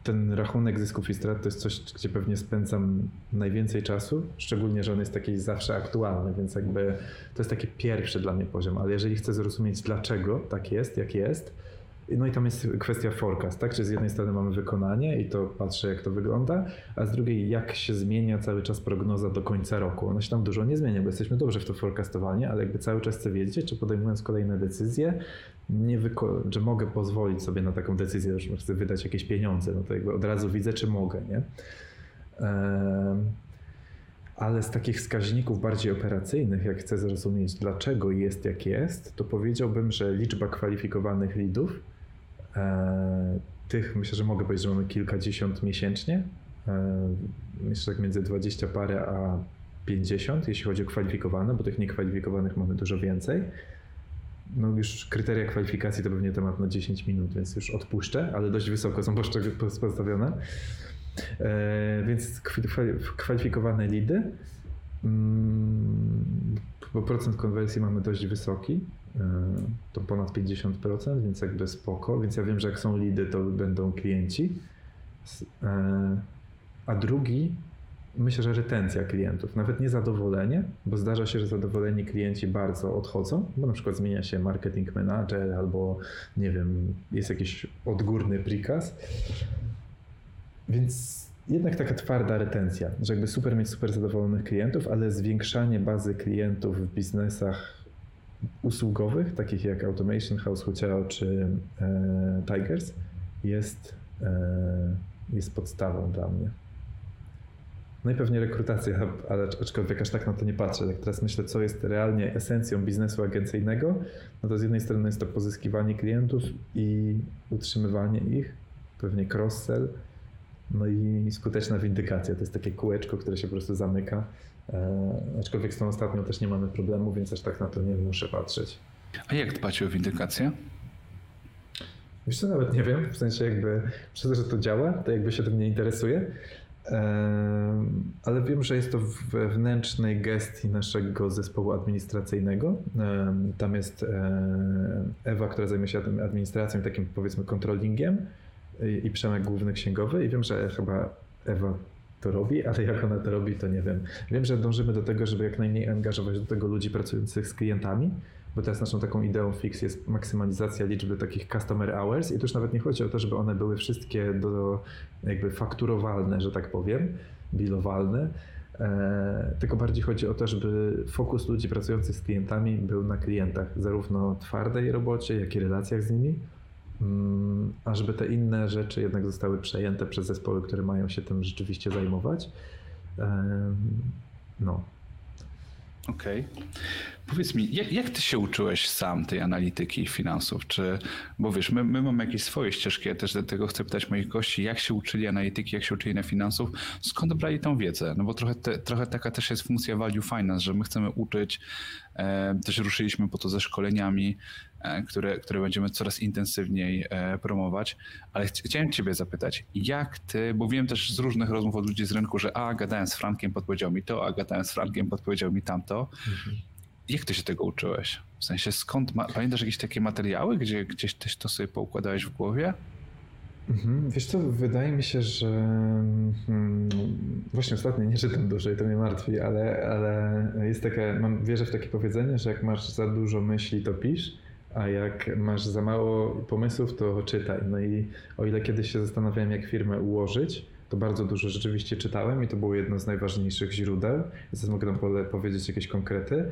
Speaker 2: ten rachunek zysków i strat to jest coś, gdzie pewnie spędzam najwięcej czasu, szczególnie, że on jest taki zawsze aktualny, więc jakby to jest taki pierwszy dla mnie poziom, ale jeżeli chcę zrozumieć dlaczego tak jest, jak jest, no i tam jest kwestia forecast, tak? Czyli z jednej strony mamy wykonanie i to patrzę, jak to wygląda, a z drugiej, jak się zmienia cały czas prognoza do końca roku. Ona się tam dużo nie zmienia, bo jesteśmy dobrze w to forecastowanie, ale jakby cały czas chcę wiedzieć, czy podejmując kolejne decyzje, nie wyko- że mogę pozwolić sobie na taką decyzję, że chcę wydać jakieś pieniądze, no to jakby od razu widzę, czy mogę, nie? ale z takich wskaźników bardziej operacyjnych, jak chcę zrozumieć, dlaczego jest jak jest, to powiedziałbym, że liczba kwalifikowanych lidów tych myślę, że mogę powiedzieć, że mamy kilkadziesiąt miesięcznie. E, myślę, że tak między 20 parę a 50, jeśli chodzi o kwalifikowane, bo tych niekwalifikowanych mamy dużo więcej. No już kryteria kwalifikacji to pewnie temat na 10 minut, więc już odpuszczę, ale dość wysoko są postawione. E, więc kwalifikowane lidy. Bo procent konwersji mamy dość wysoki. E, to ponad 50%, więc jakby spoko. Więc ja wiem, że jak są lidy, to będą klienci. E, a drugi, myślę, że retencja klientów, nawet nie zadowolenie, bo zdarza się, że zadowoleni klienci bardzo odchodzą, bo na przykład zmienia się marketing manager albo nie wiem, jest jakiś odgórny prikaz. Więc jednak taka twarda retencja, że jakby super mieć super zadowolonych klientów, ale zwiększanie bazy klientów w biznesach usługowych, takich jak Automation House Hotel czy e, Tigers, jest, e, jest podstawą dla mnie. No i pewnie rekrutacja, ale aczkolwiek aż tak na to nie patrzę. Jak teraz myślę, co jest realnie esencją biznesu agencyjnego, no to z jednej strony jest to pozyskiwanie klientów i utrzymywanie ich, pewnie cross-sell, no i skuteczna windykacja. To jest takie kółeczko, które się po prostu zamyka E, aczkolwiek z tą ostatnią też nie mamy problemu, więc aż tak na to nie muszę patrzeć.
Speaker 1: A jak dbać o windykację?
Speaker 2: Wiesz co, nawet nie wiem, w sensie jakby przez to, że to działa, to jakby się tym nie interesuje, e, ale wiem, że jest to wewnętrznej gestii naszego zespołu administracyjnego. E, tam jest Ewa, która zajmuje się administracją, takim powiedzmy kontrolingiem i Przemek główny księgowy. I wiem, że chyba Ewa to robi, ale jak ona to robi, to nie wiem. Wiem, że dążymy do tego, żeby jak najmniej angażować do tego ludzi pracujących z klientami, bo teraz naszą taką ideą fix jest maksymalizacja liczby takich customer hours. I tu już nawet nie chodzi o to, żeby one były wszystkie do, jakby fakturowalne, że tak powiem, bilowalne, e, tylko bardziej chodzi o to, żeby fokus ludzi pracujących z klientami był na klientach, zarówno twardej robocie, jak i relacjach z nimi, a żeby te inne rzeczy jednak zostały przejęte przez zespoły, które mają się tym rzeczywiście zajmować. No,
Speaker 1: Okej. Okay. Powiedz mi, jak, jak ty się uczyłeś sam tej analityki finansów? Czy, bo wiesz, my, my mamy jakieś swoje ścieżki, ja też dlatego chcę pytać moich gości, jak się uczyli analityki, jak się uczyli na finansów, skąd brali tą wiedzę? No bo trochę, te, trochę taka też jest funkcja value finance, że my chcemy uczyć, e, też ruszyliśmy po to ze szkoleniami, które, które będziemy coraz intensywniej e, promować, ale ch chciałem ciebie zapytać, jak ty, bo wiem też z różnych rozmów od ludzi z rynku, że a, gadałem z Frankiem, podpowiedział mi to, a gadałem z Frankiem, podpowiedział mi tamto. Mhm. Jak ty się tego uczyłeś? W sensie skąd, ma, pamiętasz jakieś takie materiały, gdzie gdzieś też to sobie poukładałeś w głowie?
Speaker 2: Mhm. Wiesz co, wydaje mi się, że hmm, właśnie ostatnio nie czytam dużo i to mnie martwi, ale, ale jest takie, mam, wierzę w takie powiedzenie, że jak masz za dużo myśli, to pisz, a jak masz za mało pomysłów, to czytaj. No i o ile kiedyś się zastanawiałem, jak firmę ułożyć, to bardzo dużo rzeczywiście czytałem i to było jedno z najważniejszych źródeł. Zaraz mogę nam powiedzieć jakieś konkrety.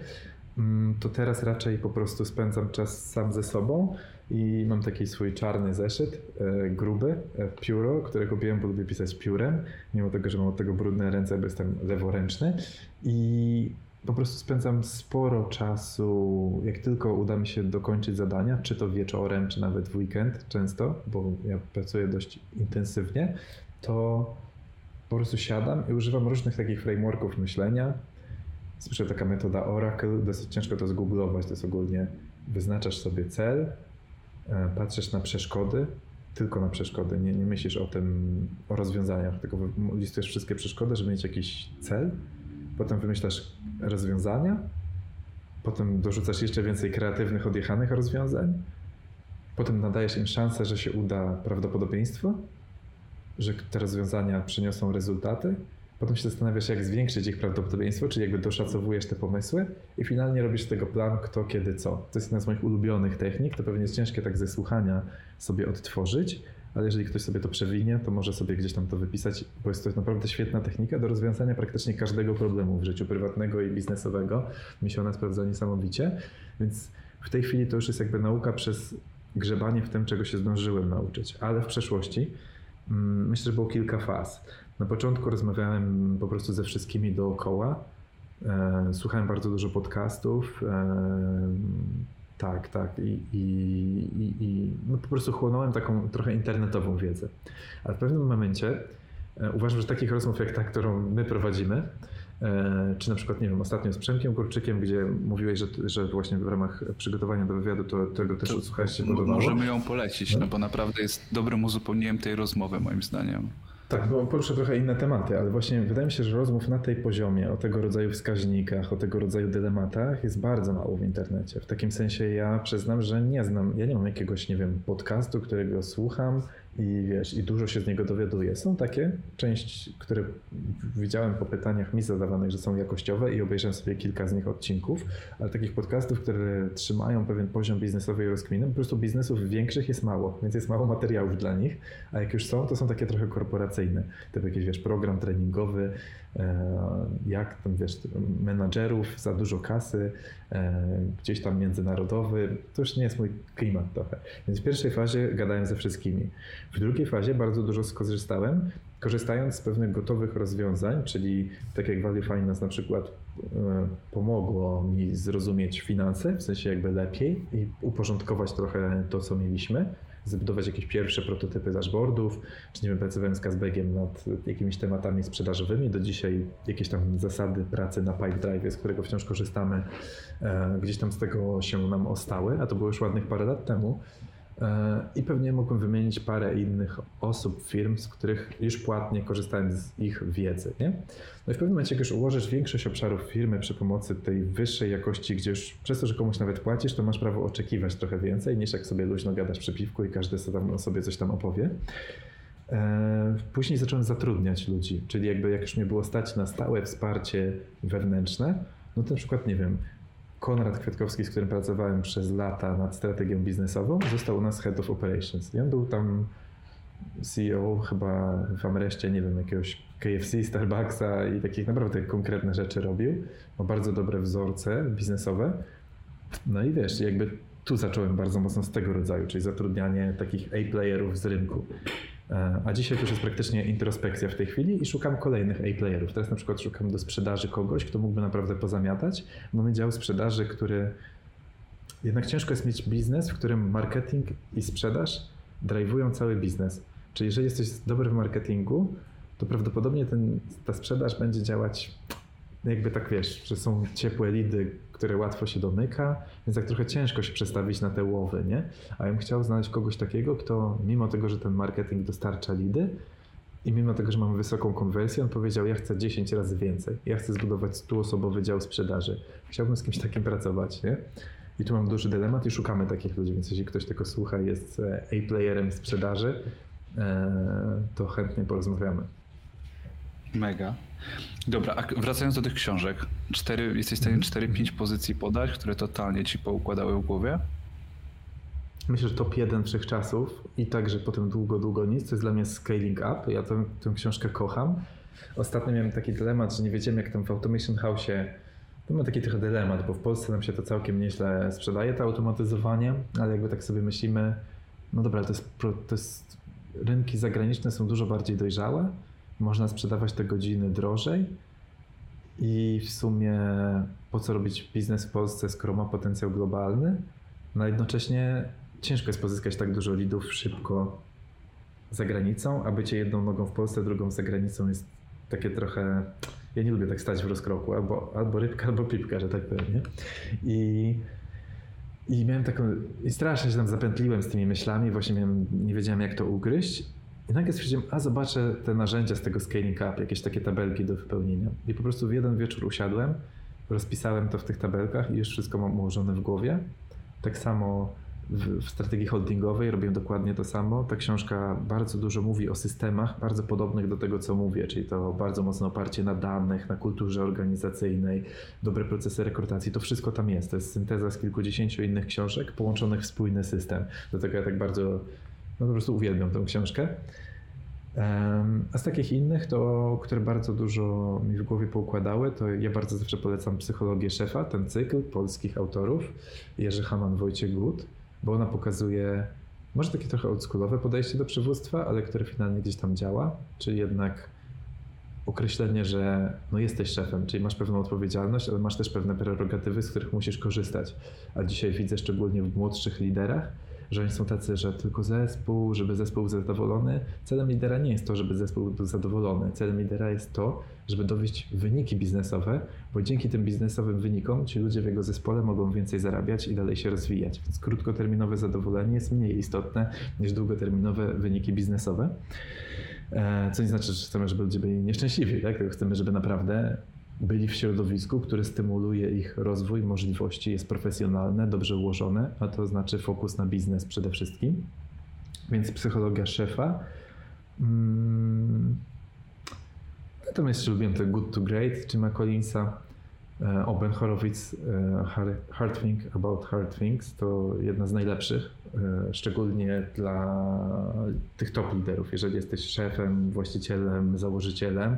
Speaker 2: Mm, to teraz raczej po prostu spędzam czas sam ze sobą i mam taki swój czarny zeszyt, e, gruby, e, pióro, którego kupiłem, bo lubię pisać piórem, mimo tego, że mam od tego brudne ręce, bo jestem leworęczny i po prostu spędzam sporo czasu, jak tylko uda mi się dokończyć zadania, czy to wieczorem, czy nawet w weekend często, bo ja pracuję dość intensywnie, to po prostu siadam i używam różnych takich frameworków myślenia, Słyszę taka metoda Oracle, dosyć ciężko to zgooglować, to jest ogólnie wyznaczasz sobie cel, e, patrzysz na przeszkody, tylko na przeszkody, nie, nie myślisz o tym, o rozwiązaniach, tylko listujesz wszystkie przeszkody, żeby mieć jakiś cel, potem wymyślasz rozwiązania, potem dorzucasz jeszcze więcej kreatywnych, odjechanych rozwiązań, potem nadajesz im szansę, że się uda prawdopodobieństwo, że te rozwiązania przyniosą rezultaty, Potem się zastanawiasz, jak zwiększyć ich prawdopodobieństwo, czyli jakby doszacowujesz te pomysły i finalnie robisz tego plan, kto, kiedy, co. To jest jedna z moich ulubionych technik. To pewnie jest ciężkie tak ze słuchania sobie odtworzyć, ale jeżeli ktoś sobie to przewinie, to może sobie gdzieś tam to wypisać, bo jest to naprawdę świetna technika do rozwiązania praktycznie każdego problemu w życiu prywatnego i biznesowego. Mi się ona sprawdza niesamowicie, więc w tej chwili to już jest jakby nauka przez grzebanie w tym, czego się zdążyłem nauczyć, ale w przeszłości mm, myślę, że było kilka faz. Na początku rozmawiałem po prostu ze wszystkimi dookoła. E, słuchałem bardzo dużo podcastów. E, tak, tak. I, i, i, i no po prostu chłonąłem taką trochę internetową wiedzę. Ale w pewnym momencie e, uważam, że takich rozmów jak ta, którą my prowadzimy, czy na przykład, nie wiem, ostatnio z Przemkiem Kurczykiem, gdzie mówiłeś, że, że właśnie w ramach przygotowania do wywiadu to tego też to.
Speaker 1: Możemy ją polecić, no. no bo naprawdę jest dobrym uzupełnieniem tej rozmowy moim zdaniem.
Speaker 2: Tak, bo poruszę trochę inne tematy, ale właśnie wydaje mi się, że rozmów na tej poziomie, o tego rodzaju wskaźnikach, o tego rodzaju dylematach jest bardzo mało w internecie. W takim sensie ja przyznam, że nie znam, ja nie mam jakiegoś, nie wiem, podcastu, którego słucham i wiesz, i dużo się z niego dowiaduję. Są takie, część, które widziałem po pytaniach mi zadawanych, że są jakościowe i obejrzałem sobie kilka z nich odcinków, ale takich podcastów, które trzymają pewien poziom biznesowej rozkminy, po prostu biznesów większych jest mało, więc jest mało materiałów dla nich, a jak już są, to są takie trochę korporacyjne, typu jakiś, wiesz, program treningowy, jak tam, wiesz, menadżerów, za dużo kasy, e, gdzieś tam międzynarodowy, to już nie jest mój klimat trochę. Więc w pierwszej fazie gadałem ze wszystkimi. W drugiej fazie bardzo dużo skorzystałem, korzystając z pewnych gotowych rozwiązań, czyli tak jak Value Finance na przykład e, pomogło mi zrozumieć finanse, w sensie jakby lepiej i uporządkować trochę to, co mieliśmy, zbudować jakieś pierwsze prototypy dashboardów, czy nie wiem, pracowałem z Kazbegiem nad jakimiś tematami sprzedażowymi. Do dzisiaj jakieś tam zasady pracy na Pipedrive, z którego wciąż korzystamy, e, gdzieś tam z tego się nam ostały, a to było już ładnych parę lat temu. I pewnie mógłbym wymienić parę innych osób, firm, z których już płatnie korzystałem z ich wiedzy. Nie? No i w pewnym momencie, jak już ułożysz większość obszarów firmy przy pomocy tej wyższej jakości, gdzie już przez to, że komuś nawet płacisz, to masz prawo oczekiwać trochę więcej, niż jak sobie luźno gadasz przy piwku i każdy sobie, tam, sobie coś tam opowie. E, później zacząłem zatrudniać ludzi, czyli jakby jak już mnie było stać na stałe wsparcie wewnętrzne, no to na przykład, nie wiem, Konrad Kwiatkowski, z którym pracowałem przez lata nad strategią biznesową, został u nas Head of Operations. I on był tam CEO chyba w Amreście, nie wiem, jakiegoś KFC, Starbucksa i takich naprawdę konkretne rzeczy robił. Ma bardzo dobre wzorce biznesowe. No i wiesz, jakby tu zacząłem bardzo mocno z tego rodzaju, czyli zatrudnianie takich A-playerów z rynku. E, a dzisiaj już jest praktycznie introspekcja w tej chwili i szukam kolejnych A-playerów. Teraz na przykład szukam do sprzedaży kogoś, kto mógłby naprawdę pozamiatać. Mamy dział sprzedaży, który jednak ciężko jest mieć biznes, w którym marketing i sprzedaż drive'ują cały biznes. Czyli jeżeli jesteś dobry w marketingu, to prawdopodobnie ten, ta sprzedaż będzie działać jakby tak wiesz, że są ciepłe lidy, które łatwo się domyka, więc tak trochę ciężko się przestawić na te łowy, nie? A ja bym chciał znaleźć kogoś takiego, kto mimo tego, że ten marketing dostarcza lidy i mimo tego, że mamy wysoką konwersję, on powiedział, ja chcę 10 razy więcej, ja chcę zbudować 100-osobowy dział sprzedaży. Chciałbym z kimś takim pracować, nie? I tu mam duży dylemat i szukamy takich ludzi, więc jeśli ktoś tego słucha jest e, A-playerem sprzedaży, e, to chętnie porozmawiamy.
Speaker 1: Mega. Dobra, a wracając do tych książek, cztery, jesteś w stanie 4-5 mhm. pozycji podać, które totalnie ci poukładały w głowie?
Speaker 2: Myślę, że top jeden wszechczasów i także potem długo, długo nic, to jest dla mnie Scaling Up. Ja tę, tę książkę kocham. Ostatnio miałem taki dylemat, że nie wiedziałem jak tam w Automation House'ie to ma taki trochę dylemat, bo w Polsce nam się to całkiem nieźle sprzedaje, to automatyzowanie, ale jakby tak sobie myślimy, no dobra, to jest, to jest rynki zagraniczne są dużo bardziej dojrzałe, można sprzedawać te godziny drożej i w sumie po co robić biznes w Polsce, skoro ma potencjał globalny, no jednocześnie ciężko jest pozyskać tak dużo lidów szybko za granicą, a bycie jedną nogą w Polsce, drugą za granicą jest takie trochę. Ja nie lubię tak stać w rozkroku, albo, albo rybka, albo pipka, że tak powiem. I, I miałem taką. I strasznie się tam zapętliłem z tymi myślami, właśnie miałem, nie wiedziałem, jak to ugryźć. I nagle stwierdziłem, a zobaczę te narzędzia z tego scaling up, jakieś takie tabelki do wypełnienia. I po prostu w jeden wieczór usiadłem, rozpisałem to w tych tabelkach i już wszystko mam ułożone w głowie. Tak samo w, strategii holdingowej robię dokładnie to samo. Ta książka bardzo dużo mówi o systemach, bardzo podobnych do tego, co mówię, czyli to bardzo mocne oparcie na danych, na kulturze organizacyjnej, dobre procesy rekrutacji. To wszystko tam jest. To jest synteza z kilkudziesięciu innych książek połączonych w spójny system. Dlatego ja tak bardzo no po prostu uwielbiam tę książkę. A z takich innych, to, które bardzo dużo mi w głowie poukładały, to ja bardzo zawsze polecam Psychologię Szefa, ten cykl polskich autorów, Jerzy Haman, Wojciech Gut, bo ona pokazuje może takie trochę oldschoolowe podejście do przywództwa, ale które finalnie gdzieś tam działa, czyli jednak określenie, że no jesteś szefem, czyli masz pewną odpowiedzialność, ale masz też pewne prerogatywy, z których musisz korzystać. A dzisiaj widzę szczególnie w młodszych liderach, że oni są tacy, że tylko zespół, żeby zespół był zadowolony. Celem lidera nie jest to, żeby zespół był zadowolony. Celem lidera jest to, żeby dowieść wyniki biznesowe, bo dzięki tym biznesowym wynikom ci ludzie w jego zespole mogą więcej zarabiać i dalej się rozwijać. Więc krótkoterminowe zadowolenie jest mniej istotne niż długoterminowe wyniki biznesowe. E, co nie znaczy, że chcemy, żeby ludzie byli nieszczęśliwi, tak? chcemy, żeby naprawdę byli w środowisku, które stymuluje ich rozwój, możliwości, jest profesjonalne, dobrze ułożone, a to znaczy fokus na biznes przede wszystkim. Więc psychologia szefa. Hmm. Natomiast jeszcze lubiłem te Good to Great Jima Collinsa. E, o Ben Horowitz, e, Hard Think About Hard Things to jedna z najlepszych, e, szczególnie dla tych top liderów. Jeżeli jesteś szefem, właścicielem, założycielem,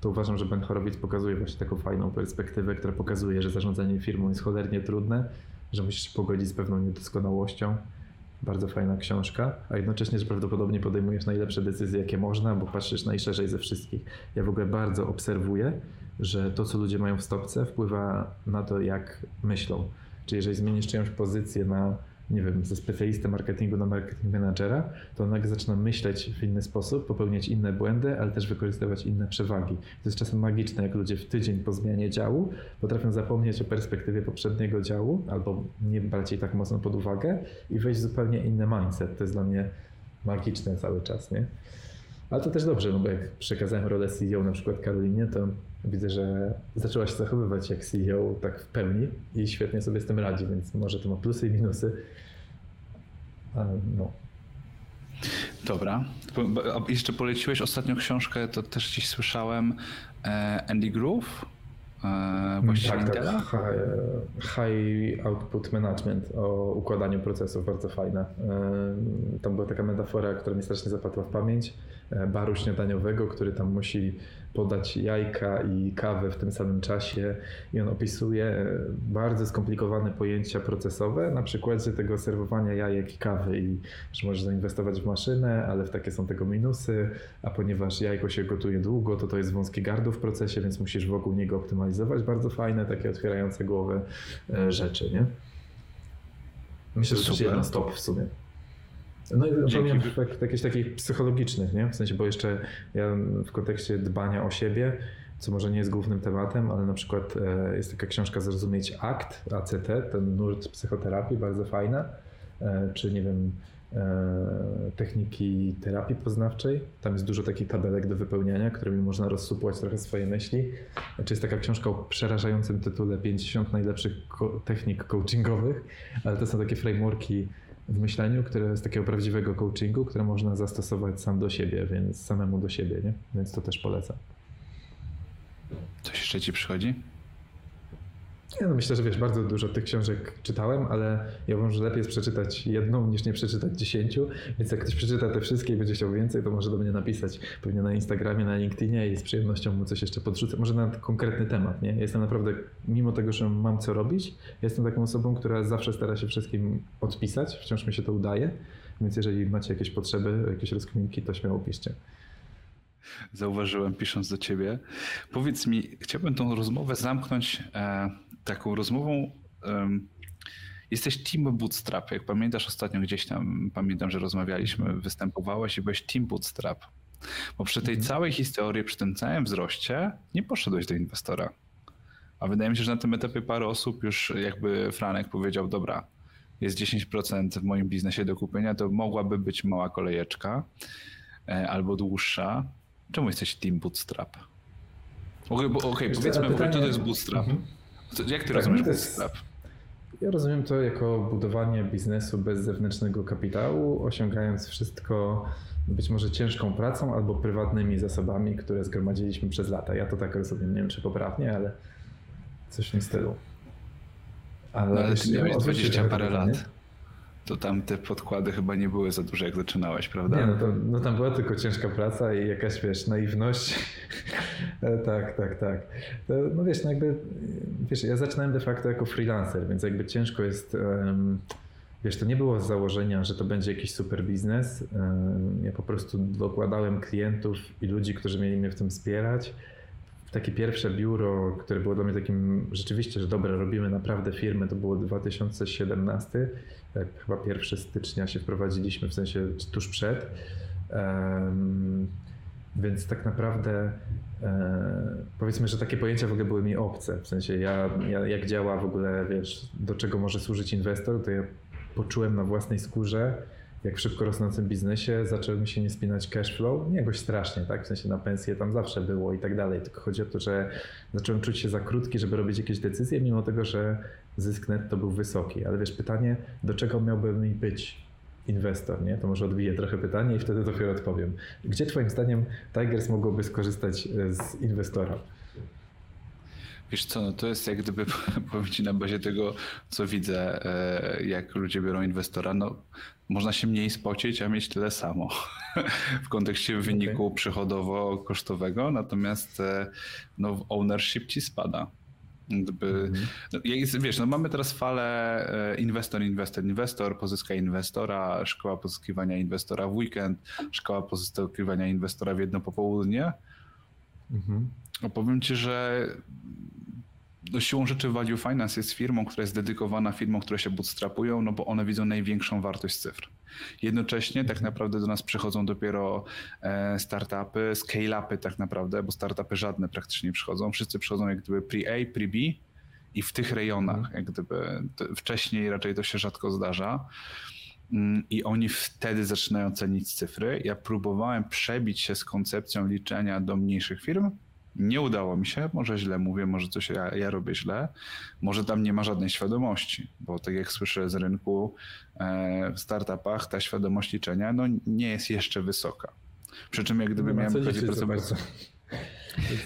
Speaker 2: to uważam, że Ben Horowitz pokazuje właśnie taką fajną perspektywę, która pokazuje, że zarządzanie firmą jest cholernie trudne, że musisz się pogodzić z pewną niedoskonałością. Bardzo fajna książka, a jednocześnie, że prawdopodobnie podejmujesz najlepsze decyzje, jakie można, bo patrzysz najszerzej ze wszystkich. Ja w ogóle bardzo obserwuję, że to, co ludzie mają w stopce, wpływa na to, jak myślą. Czyli jeżeli zmienisz czyjąś pozycję na nie wiem, ze specjalisty marketingu na marketing managera, to nagle zaczyna myśleć w inny sposób, popełniać inne błędy, ale też wykorzystywać inne przewagi. To jest czasem magiczne, jak ludzie w tydzień po zmianie działu potrafią zapomnieć o perspektywie poprzedniego działu, albo nie brać jej tak mocno pod uwagę i wejść w zupełnie inny mindset. To jest dla mnie magiczne cały czas, nie? Ale to też dobrze, no bo jak przekazałem rolę CEO na przykład Karolinie, to widzę, że zaczęła się zachowywać jak CEO tak w pełni i świetnie sobie z tym radzi, więc może to ma plusy i minusy. Ale no.
Speaker 1: Dobra. Jeszcze poleciłeś ostatnią książkę, to też dziś słyszałem. E, Andy Groove?
Speaker 2: E, właściciel tak, tak. High, high, Output Management o układaniu procesów, bardzo fajne. E, tam była taka metafora, która mi strasznie zapadła w pamięć, baru śniadaniowego, który tam musi podać jajka i kawę w tym samym czasie i on opisuje bardzo skomplikowane pojęcia procesowe, na przykładzie tego serwowania jajek i kawy i że możesz zainwestować w maszynę, ale w takie są tego minusy, a ponieważ jajko się gotuje długo, to to jest wąskie gardło w procesie, więc musisz wokół niego optymalizować. Bardzo fajne, takie otwierające głowę e, rzeczy, nie? Myślę, że to jest jeden stop w sumie. No i pomijam jakichś takich psychologicznych, nie? W sensie, bo jeszcze ja w kontekście dbania o siebie, co może nie jest głównym tematem, ale na przykład e, jest taka książka Zrozumieć Akt, ACT, ten nurt psychoterapii, bardzo fajna, e, czy nie wiem, e, techniki terapii poznawczej. Tam jest dużo takich tabelek do wypełniania, którymi można rozsupłać trochę swoje myśli. Czy jest taka książka o przerażającym tytule 50 najlepszych technik coachingowych, ale to są takie frameworki w myśleniu, które z takiego prawdziwego coachingu, które można zastosować sam do siebie, więc samemu do siebie, nie? Więc to też polecam.
Speaker 1: Coś jeszcze ci przychodzi?
Speaker 2: Ja no myślę, że wiesz, bardzo dużo tych książek czytałem, ale ja uważam, że lepiej jest przeczytać jedną niż nie przeczytać dziesięciu, więc jak ktoś przeczyta te wszystkie i będzie chciał więcej, to może do mnie napisać. Pewnie na Instagramie, na LinkedInie i z przyjemnością mu coś jeszcze podrzucę, może na konkretny temat, nie? Jestem naprawdę, mimo tego, że mam co robić, jestem taką osobą, która zawsze stara się wszystkim odpisać, wciąż mi się to udaje, więc jeżeli macie jakieś potrzeby, jakieś rozkminki, to śmiało piszcie
Speaker 1: zauważyłem pisząc do ciebie. Powiedz mi, chciałbym tą rozmowę zamknąć e, taką rozmową. Jesteś team bootstrap. Jak pamiętasz ostatnio gdzieś tam, pamiętam, że rozmawialiśmy, występowałeś i byłeś team bootstrap. Bo przy tej mhm. całej historii, przy tym całym wzroście nie poszedłeś do inwestora. A wydaje mi się, że na tym etapie parę osób już jakby Franek powiedział, dobra, jest 10% w moim biznesie do kupienia, to mogłaby być mała kolejeczka e, albo dłuższa. Czemu jesteś team bootstrap? Okej, okay, okay, powiedzmy, pytanie... co to jest bootstrap. Mhm. Jak ty tak, rozumiesz bootstrap?
Speaker 2: Ja rozumiem to jako budowanie biznesu bez zewnętrznego kapitału, osiągając wszystko być może ciężką pracą albo prywatnymi zasobami, które zgromadziliśmy przez lata. Ja to tak rozumiem, nie wiem czy poprawnie, ale coś w tym stylu.
Speaker 1: Ale, no, ale ty miałeś 20 parę lat to tam te podkłady chyba nie były za duże, jak zaczynałeś, prawda?
Speaker 2: Nie, no, to, no tam była tylko ciężka praca i jakaś, wiesz, naiwność. E, tak, tak, tak. To, no wiesz, no jakby, wiesz, ja zaczynałem de facto jako freelancer, więc jakby ciężko jest, um, wiesz, to nie było z założenia, że to będzie jakiś super biznes. Ja po prostu dokładałem klientów i ludzi, którzy mieli mnie w tym wspierać takie pierwsze biuro, które było dla mnie takim rzeczywiście, że dobra, robimy naprawdę firmę, to było 2017 tak, chyba 1 stycznia się wprowadziliśmy, w sensie tuż przed. Więc tak naprawdę e, powiedzmy, że takie pojęcia w ogóle były mi obce. W sensie ja, ja, jak działa w ogóle, wiesz, do czego może służyć inwestor, to ja poczułem na własnej skórze, jak w szybko rosnącym biznesie zaczęły mi się nie spinać cash flow, nie jakoś strasznie, tak? W sensie na pensję tam zawsze było i tak dalej, tylko chodzi o to, że zacząłem czuć się za krótki, żeby robić jakieś decyzje, mimo tego, że zysk netto był wysoki. Ale wiesz, pytanie, do czego miałby mi być inwestor, nie? To może odbiję trochę pytanie i wtedy dopiero odpowiem. Gdzie twoim zdaniem Tigers mogłoby skorzystać e, z inwestora?
Speaker 1: Wiesz co, no to jest jak gdyby powiem ci na bazie tego, co widzę, e, jak ludzie biorą inwestora, no można się mniej spocić, a mieć tyle samo w kontekście wyniku okay. przychodowo-kosztowego, natomiast e, no, ownership ci spada. Gdyby, mhm. no, wiesz, no mamy teraz falę e, inwestor, inwestor, inwestor, pozyskaj inwestora, szkoła pozyskiwania inwestora w weekend, szkoła pozyskiwania inwestora w jedno popołudnie. Mhm. No powiem ci, że no siłą rzeczy Value Finance jest firmą, która jest dedykowana firmom, które się bootstrapują, no bo one widzą największą wartość cyfr. Jednocześnie tak naprawdę do nas przychodzą dopiero e, startupy, scale-upy tak naprawdę, bo startupy żadne praktycznie przychodzą. Wszyscy przychodzą jak gdyby pre-A, pre-B i w tych rejonach, mhm. jak gdyby wcześniej raczej to się rzadko zdarza. Mm, I oni wtedy zaczynają cenić cyfry. Ja próbowałem przebić się z koncepcją liczenia do mniejszych firm, Nie udało mi się, może źle mówię, może coś ja, ja, robię źle, może tam nie ma żadnej świadomości, bo tak jak słyszę z rynku e, w startupach, ta świadomość liczenia no, nie jest jeszcze wysoka. Przy czym jak gdyby no, miałem pracować...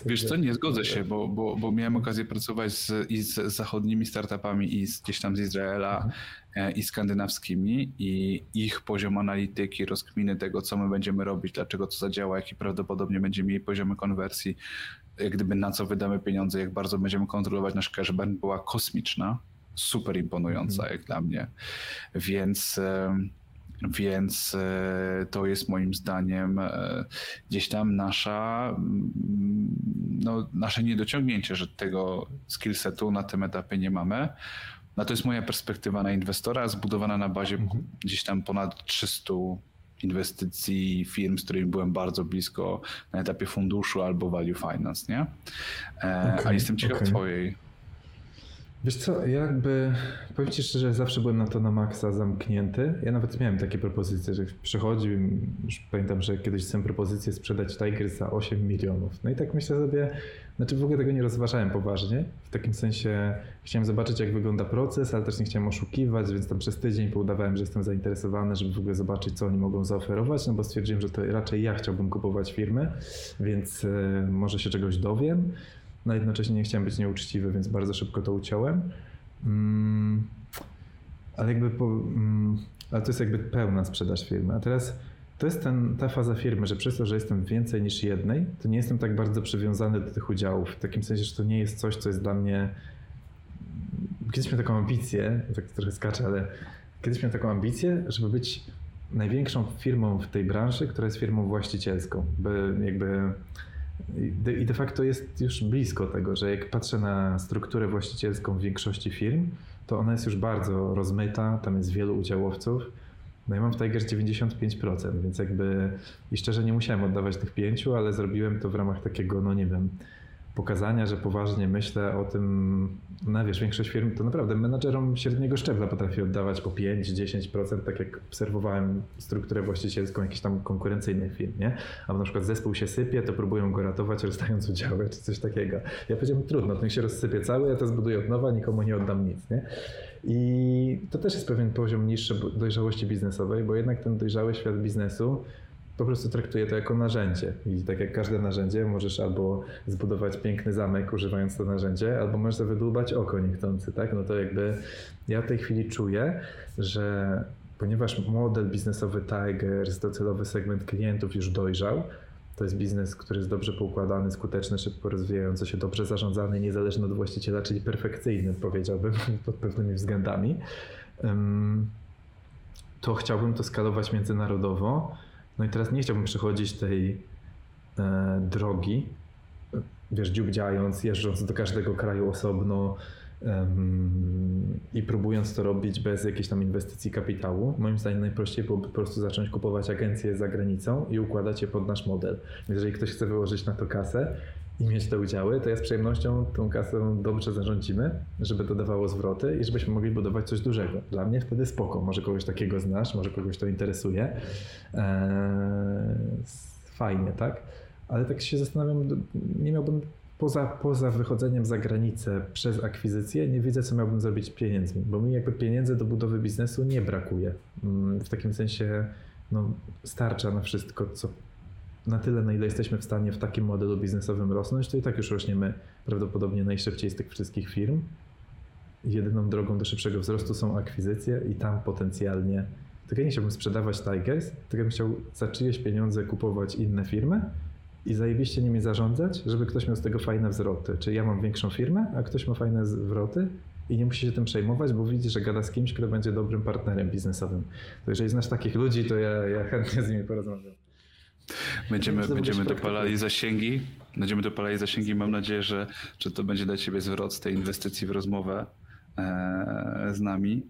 Speaker 1: Wiesz co, nie zgodzę się, bo, bo, bo miałem okazję pracować z, i z zachodnimi startupami i z, gdzieś tam z Izraela. E, i skandynawskimi i ich poziom analityki, rozkminy tego, co my będziemy robić, dlaczego to zadziała, jaki prawdopodobnie będziemy mieli poziomy konwersji, jak gdyby na co wydamy pieniądze, jak bardzo będziemy kontrolować nasz cash burn, była kosmiczna, super imponująca mhm. jak dla mnie. Więc... Więc e, to jest moim zdaniem e, gdzieś tam nasza, mm, no, nasze niedociągnięcie, że tego skillsetu na tym etapie nie mamy. No to jest moja perspektywa na inwestora, zbudowana na bazie mhm. gdzieś tam ponad 300 inwestycji firm, z którymi byłem bardzo blisko na etapie funduszu albo value finance, nie? Okay, e, A jestem ciekaw okay. twojej
Speaker 2: Wiesz co, jakby, powiem Ci szczerze, zawsze byłem na to na maksa zamknięty. Ja nawet miałem takie propozycje, że przychodził, już pamiętam, że kiedyś chciałem propozycję sprzedać Tiger za 8 milionów. No i tak myślę sobie, znaczy w ogóle tego nie rozważałem poważnie. W takim sensie chciałem zobaczyć, jak wygląda proces, ale też nie chciałem oszukiwać, więc tam przez tydzień poudawałem, że jestem zainteresowany, żeby w ogóle zobaczyć, co oni mogą zaoferować, no bo stwierdziłem, że to raczej ja chciałbym kupować firmy, więc e, może się czegoś dowiem no jednocześnie nie chciałem być nieuczciwy, więc bardzo szybko to uciąłem. Mm, ale jakby po, mm, ale to jest jakby pełna sprzedaż firmy. A teraz to jest ten, ta faza firmy, że przez to, że jestem więcej niż jednej, to nie jestem tak bardzo przywiązany do tych udziałów. W takim sensie, że to nie jest coś, co jest dla mnie. Kiedyś miałem taką ambicję, tak trochę skaczę, ale kiedyś miałem taką ambicję, żeby być największą firmą w tej branży, która jest firmą właścicielską. By jakby i de facto jest już blisko tego, że jak patrzę na strukturę właścicielską w większości firm, to ona jest już bardzo rozmyta, tam jest wielu udziałowców. No ja mam w Tiger 95%, więc jakby i szczerze nie musiałem oddawać tych pięciu, ale zrobiłem to w ramach takiego, no nie wiem, pokazania, że poważnie myślę o tym, no wiesz, większość firm to naprawdę menadżerom średniego szczebla potrafi oddawać po 5-10%, tak jak obserwowałem strukturę właścicielską jakichś tam konkurencyjnych firm, nie? Albo na przykład zespół się sypie, to próbują go ratować rozdając udziały, czy coś takiego. Ja powiedziałem, trudno, to niech się rozsypie cały, ja to zbuduję od nowa, nikomu nie oddam nic, nie? I to też jest pewien poziom niższy dojrzałości biznesowej, bo jednak ten dojrzały świat biznesu po prostu traktuję to jako narzędzie. I tak jak każde narzędzie, możesz albo zbudować piękny zamek używając to narzędzie, albo możesz sobie wydłubać oko niechcący, tak? No to jakby ja w tej chwili czuję, że ponieważ model biznesowy Tigers, docelowy segment klientów już dojrzał, to jest biznes, który jest dobrze poukładany, skuteczny, szybko rozwijający się, dobrze zarządzany, niezależny od właściciela, czyli perfekcyjny, powiedziałbym, pod pewnymi względami. To chciałbym to skalować międzynarodowo no i teraz nie chciałbym przechodzić tej e, drogi, wiesz, dziubdziając, jeżdżąc do każdego kraju osobno i próbując to robić bez jakiejś tam inwestycji kapitału. Moim zdaniem najprościej byłoby po prostu zacząć kupować agencje za granicą i układać je pod nasz model. Jeżeli ktoś chce wyłożyć na to kasę, i mieć te udziały, to ja z przyjemnością tą kasę dobrze zarządzimy, żeby to dawało zwroty i żebyśmy mogli budować coś dużego. Dla mnie wtedy spoko. Może kogoś takiego znasz, może kogoś to interesuje. Eee, fajnie, tak? Ale tak się zastanawiam, nie miałbym poza, poza wychodzeniem za granicę przez akwizycję, nie widzę, co miałbym zrobić pieniędzmi, bo mi jakby pieniędzy do budowy biznesu nie brakuje. Mm, w takim sensie no, starcza na wszystko, co na tyle, na ile jesteśmy w stanie w takim modelu biznesowym rosnąć, to i tak już rośniemy prawdopodobnie najszybciej z tych wszystkich firm. Jedyną drogą do szybszego wzrostu są akwizycje i tam potencjalnie, tylko ja nie chciałbym sprzedawać Tigers, tylko bym chciał za czyjeś pieniądze kupować inne firmy i zajebiście nimi zarządzać, żeby ktoś miał z tego fajne zwroty. Czyli ja mam większą firmę, a ktoś ma fajne zwroty i nie musi się tym przejmować, bo widzi, że gada z kimś, kto będzie dobrym partnerem biznesowym. To jeżeli znasz takich ludzi, to ja, ja chętnie z nimi porozmawiam.
Speaker 1: Będziemy, będziemy dopalali zasięgi. Będziemy dopalali zasięgi. Mam nadzieję, że, że to będzie dla Ciebie zwrot z tej inwestycji w rozmowę e, z nami.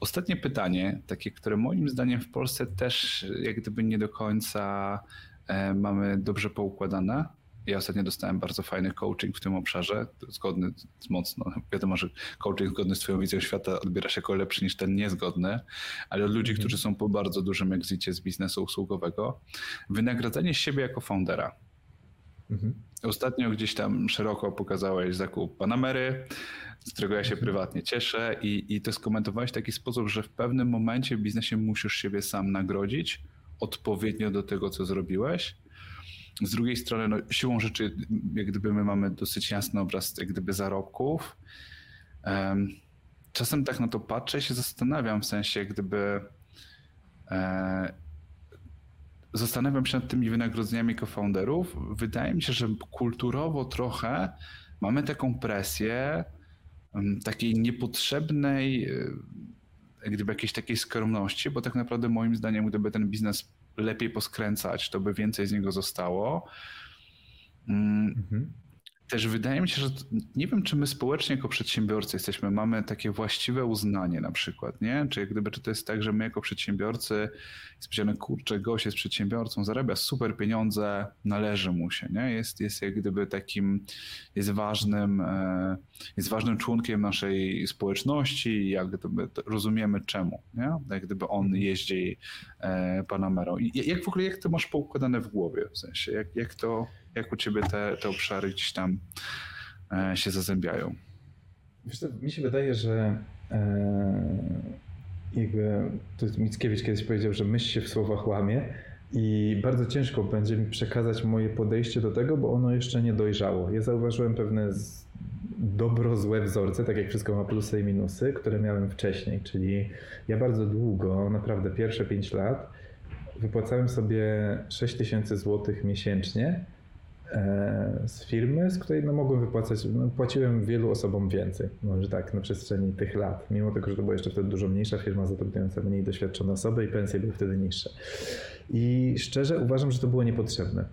Speaker 1: Ostatnie pytanie, takie, które moim zdaniem w Polsce też jak gdyby nie do końca e, mamy dobrze poukładane. Ja ostatnio dostałem bardzo fajny coaching w tym obszarze, zgodny z mocno. Wiadomo, że coaching zgodny z Twoją wizją świata odbiera się jako lepszy niż ten niezgodny, ale od ludzi, mhm. którzy są po bardzo dużym egzicie z biznesu usługowego, wynagradzanie siebie jako foundera. Mhm. Ostatnio gdzieś tam szeroko pokazałeś zakup Panamery, z którego ja się mhm. prywatnie cieszę i, i to skomentowałeś w taki sposób, że w pewnym momencie w biznesie musisz siebie sam nagrodzić odpowiednio do tego, co zrobiłeś. Z drugiej strony, no, siłą rzeczy, jak gdyby my mamy dosyć jasny obraz jak gdyby zarobków. Czasem tak na to patrzę i się zastanawiam, w sensie gdyby e, zastanawiam się nad tymi wynagrodzeniami co-founderów. Wydaje mi się, że kulturowo trochę mamy taką presję takiej niepotrzebnej, e, gdyby jakiejś takiej skromności, bo tak naprawdę moim zdaniem, gdyby ten biznes lepiej poskręcać, to by więcej z niego zostało. Mm, mhm też wydaje mi się, że nie wiem, czy my społecznie jako przedsiębiorcy jesteśmy, mamy takie właściwe uznanie na przykład, nie? Czy jak gdyby, czy to jest tak, że my jako przedsiębiorcy jest powiedziane, kurczę, gość jest przedsiębiorcą, zarabia super pieniądze, należy mu się, nie? Jest, jest jak gdyby takim, jest ważnym, e, jest ważnym członkiem naszej społeczności jak gdyby rozumiemy czemu, nie? Jak gdyby on mhm. jeździ e, Panamerą. I jak w ogóle, jak to masz poukładane w głowie, w sensie, jak, jak to jak u ciebie te, te obszary gdzieś tam e, się zazębiają?
Speaker 2: Wiesz co, mi się wydaje, że e, jakby to Mickiewicz kiedyś powiedział, że myśl się w słowach łamie i bardzo ciężko będzie mi przekazać moje podejście do tego, bo ono jeszcze nie dojrzało. Ja zauważyłem pewne z, dobro, złe wzorce, tak jak wszystko ma plusy i minusy, które miałem wcześniej, czyli ja bardzo długo, naprawdę pierwsze 5 lat, wypłacałem sobie 6 tysięcy złotych miesięcznie z firmy, z której no, mogłem wypłacać, no, płaciłem wielu osobom więcej, może tak, na przestrzeni tych lat, mimo tego, że to była jeszcze wtedy dużo mniejsza firma zatrudniająca mniej doświadczone osoby i pensje były wtedy niższe. I szczerze uważam, że to było niepotrzebne.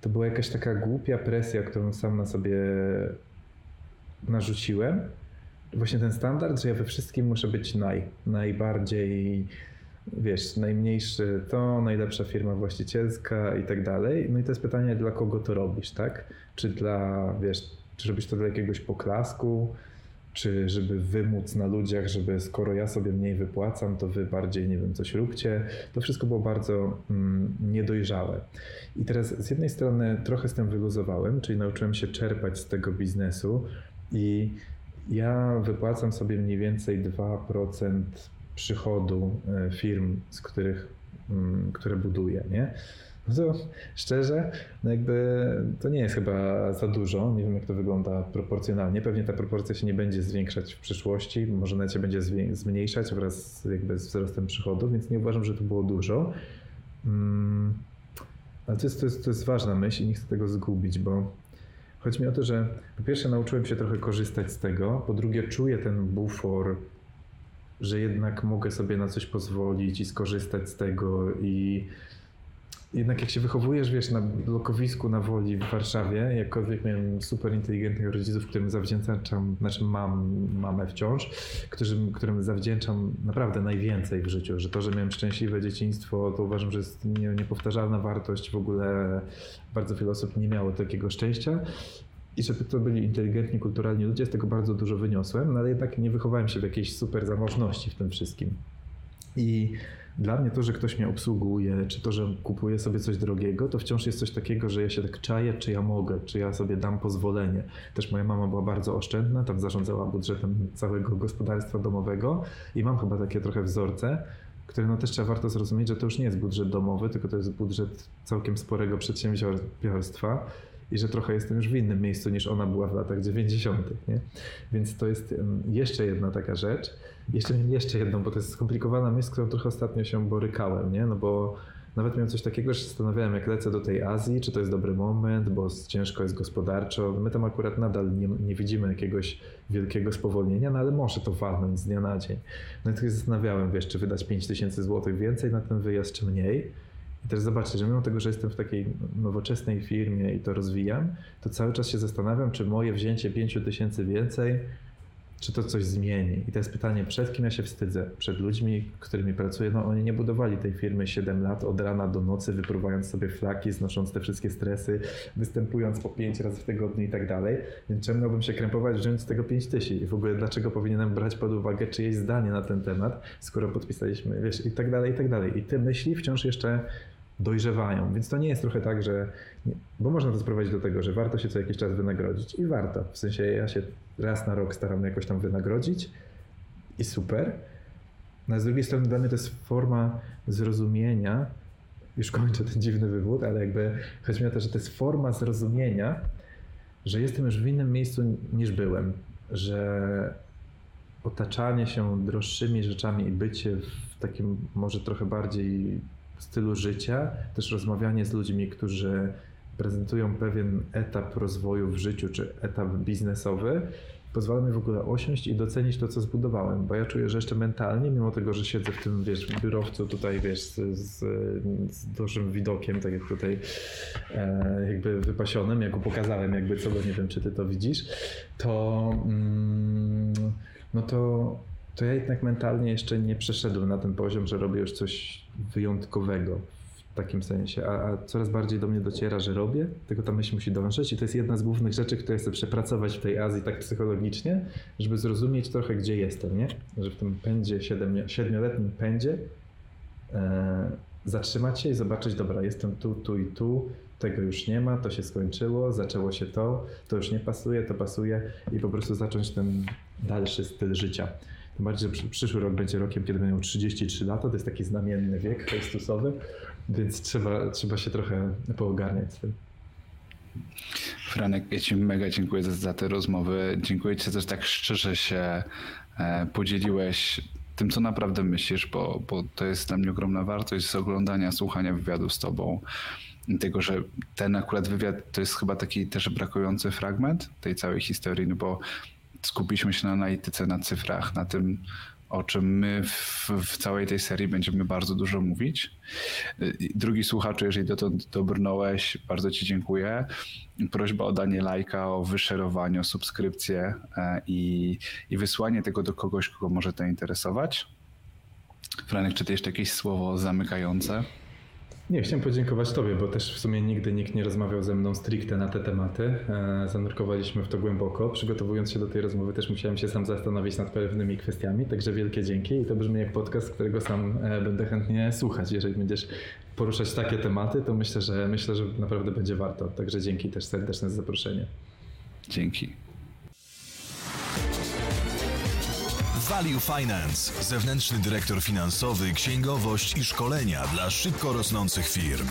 Speaker 2: To była jakaś taka głupia presja, którą sam na sobie narzuciłem. Właśnie ten standard, że ja we wszystkim muszę być naj, najbardziej wiesz, najmniejszy to, najlepsza firma właścicielska i tak dalej. No i to jest pytanie, dla kogo to robisz, tak? Czy dla, wiesz, czy robisz to dla jakiegoś poklasku, czy żeby wymóc na ludziach, żeby skoro ja sobie mniej wypłacam, to wy bardziej, nie wiem, coś róbcie. To wszystko było bardzo mm, niedojrzałe. I teraz z jednej strony trochę z tym wyluzowałem, czyli nauczyłem się czerpać z tego biznesu i ja wypłacam sobie mniej więcej 2% przychodu e, firm, z których, mm, które buduję, nie? No to szczerze, no jakby to nie jest chyba za dużo. Nie wiem, jak to wygląda proporcjonalnie. Pewnie ta proporcja się nie będzie zwiększać w przyszłości, może nawet się będzie zmniejszać wraz jakby z wzrostem przychodu, więc nie uważam, że to było dużo. Mm, ale to jest, to, jest, to jest ważna myśl i nie chcę tego zgubić, bo chodzi mi o to, że po pierwsze nauczyłem się trochę korzystać z tego, po drugie czuję ten bufor że jednak mogę sobie na coś pozwolić i skorzystać z tego i jednak jak się wychowujesz, wiesz, na blokowisku na Woli w Warszawie, jakkolwiek miałem super inteligentnych rodziców, którym zawdzięczam, znaczy mam mamę wciąż, którym, którym zawdzięczam naprawdę najwięcej w życiu, że to, że miałem szczęśliwe dzieciństwo, to uważam, że jest nie, niepowtarzalna wartość, w ogóle bardzo wiele osób nie miało takiego szczęścia i żeby to byli inteligentni, kulturalni ludzie, z tego bardzo dużo wyniosłem, no ale jednak nie wychowałem się w jakiejś super zamożności w tym wszystkim. I dla mnie to, że ktoś mnie obsługuje, czy to, że kupuje sobie coś drogiego, to wciąż jest coś takiego, że ja się tak czaję, czy ja mogę, czy ja sobie dam pozwolenie. Też moja mama była bardzo oszczędna, tam zarządzała budżetem całego gospodarstwa domowego i mam chyba takie trochę wzorce, które no też trzeba warto zrozumieć, że to już nie jest budżet domowy, tylko to jest budżet całkiem sporego przedsiębiorstwa i że trochę jestem już w innym miejscu niż ona była w latach 90. Nie? Więc to jest jeszcze jedna taka rzecz. Jeszcze, jeszcze jedną, bo to jest skomplikowana myśl, z którą trochę ostatnio się borykałem, nie? no bo nawet miałem coś takiego, że zastanawiałem, jak lecę do tej Azji, czy to jest dobry moment, bo ciężko jest gospodarczo. My tam akurat nadal nie, nie widzimy jakiegoś wielkiego spowolnienia, no ale może to walnąć z dnia na dzień. No i tak się zastanawiałem, wiesz, czy wydać 5000 zł więcej na ten wyjazd, czy mniej. I też zobaczcie, że mimo tego, że jestem w takiej nowoczesnej firmie i to rozwijam, to cały czas się zastanawiam, czy moje wzięcie 5 tysięcy więcej, czy to coś zmieni. I to jest pytanie, przed kim ja się wstydzę? Przed ludźmi, którymi pracuję. No oni nie budowali tej firmy 7 lat od rana do nocy, wypruwając sobie flaki, znosząc te wszystkie stresy, występując po 5 razy w tygodniu i tak dalej. Więc czemu miałbym się krępować, wziąć z tego 5 tysięcy? I w ogóle dlaczego powinienem brać pod uwagę czyjeś zdanie na ten temat, skoro podpisaliśmy, wiesz, i tak dalej, i tak dalej. I te myśli wciąż jeszcze dojrzewają. Więc to nie jest trochę tak, że. Bo można to sprowadzić do tego, że warto się co jakiś czas wynagrodzić. I warto. W sensie ja się raz na rok staram jakoś tam wynagrodzić i super. No, a z drugiej strony dla mnie to jest forma zrozumienia. Już kończę ten dziwny wywód, ale jakby chodzi mi o to, że to jest forma zrozumienia, że jestem już w innym miejscu niż byłem, że otaczanie się droższymi rzeczami i bycie w takim może trochę bardziej stylu życia, też rozmawianie z ludźmi, którzy prezentują pewien etap rozwoju w życiu czy etap biznesowy, pozwala mi w ogóle osiąść i docenić to, co zbudowałem, bo ja czuję, że jeszcze mentalnie, mimo tego, że siedzę w tym, wiesz, biurowcu tutaj, wiesz, z, z, z dużym widokiem, tak jak tutaj e, jakby wypasionym, jak pokazałem jakby co, bo nie wiem, czy ty to widzisz, to mm, no to to ja jednak mentalnie jeszcze nie przeszedłem na ten poziom, że robię już coś wyjątkowego w takim sensie, a, a, coraz bardziej do mnie dociera, że robię, tylko ta myśl musi dążyć i to jest jedna z głównych rzeczy, które chcę przepracować w tej Azji tak psychologicznie, żeby zrozumieć trochę, gdzie jestem, nie? Że w tym pędzie, siedmioletnim pędzie e, zatrzymać się i zobaczyć, dobra, jestem tu, tu i tu, tego już nie ma, to się skończyło, zaczęło się to, to już nie pasuje, to pasuje i po prostu zacząć ten dalszy styl życia. Tym bardziej, że przyszły rok będzie rokiem, kiedy miał 33 lata, to jest taki znamienny wiek Chrystusowy, więc trzeba, trzeba się trochę poogarniać z tym.
Speaker 1: Franek, ja Ci mega dziękuję za, za te rozmowy. Dziękuję Ci że tak szczerze się e, podzieliłeś tym, co naprawdę myślisz, bo, bo to jest dla mnie ogromna wartość z oglądania, słuchania wywiadu z Tobą. Tego, że ten akurat wywiad to jest chyba taki też brakujący fragment tej całej historii, no bo skupiliśmy się na analityce, na cyfrach, na tym, o czym my w, w, całej tej serii będziemy bardzo dużo mówić. Drugi słuchaczu, jeżeli dotąd dobrnąłeś, bardzo Ci dziękuję. Prośba o danie lajka, o wyszerowanie, o subskrypcję e, i, i wysłanie tego do kogoś, kogo może to interesować. Franek, czy ty jeszcze jakieś słowo zamykające?
Speaker 2: Nie, chciałem podziękować Tobie, bo też w sumie nigdy nikt nie rozmawiał ze mną stricte na te tematy. E, zanurkowaliśmy w to głęboko. Przygotowując się do tej rozmowy też musiałem się sam zastanowić nad pewnymi kwestiami, także wielkie dzięki i to brzmi jak podcast, którego sam e, będę chętnie słuchać. Jeżeli będziesz poruszać takie tematy, to myślę, że myślę, że naprawdę będzie warto. Także dzięki też serdeczne za zaproszenie.
Speaker 1: Dzięki.
Speaker 3: Value Finance, zewnętrzny dyrektor finansowy, księgowość i szkolenia dla szybko rosnących firm.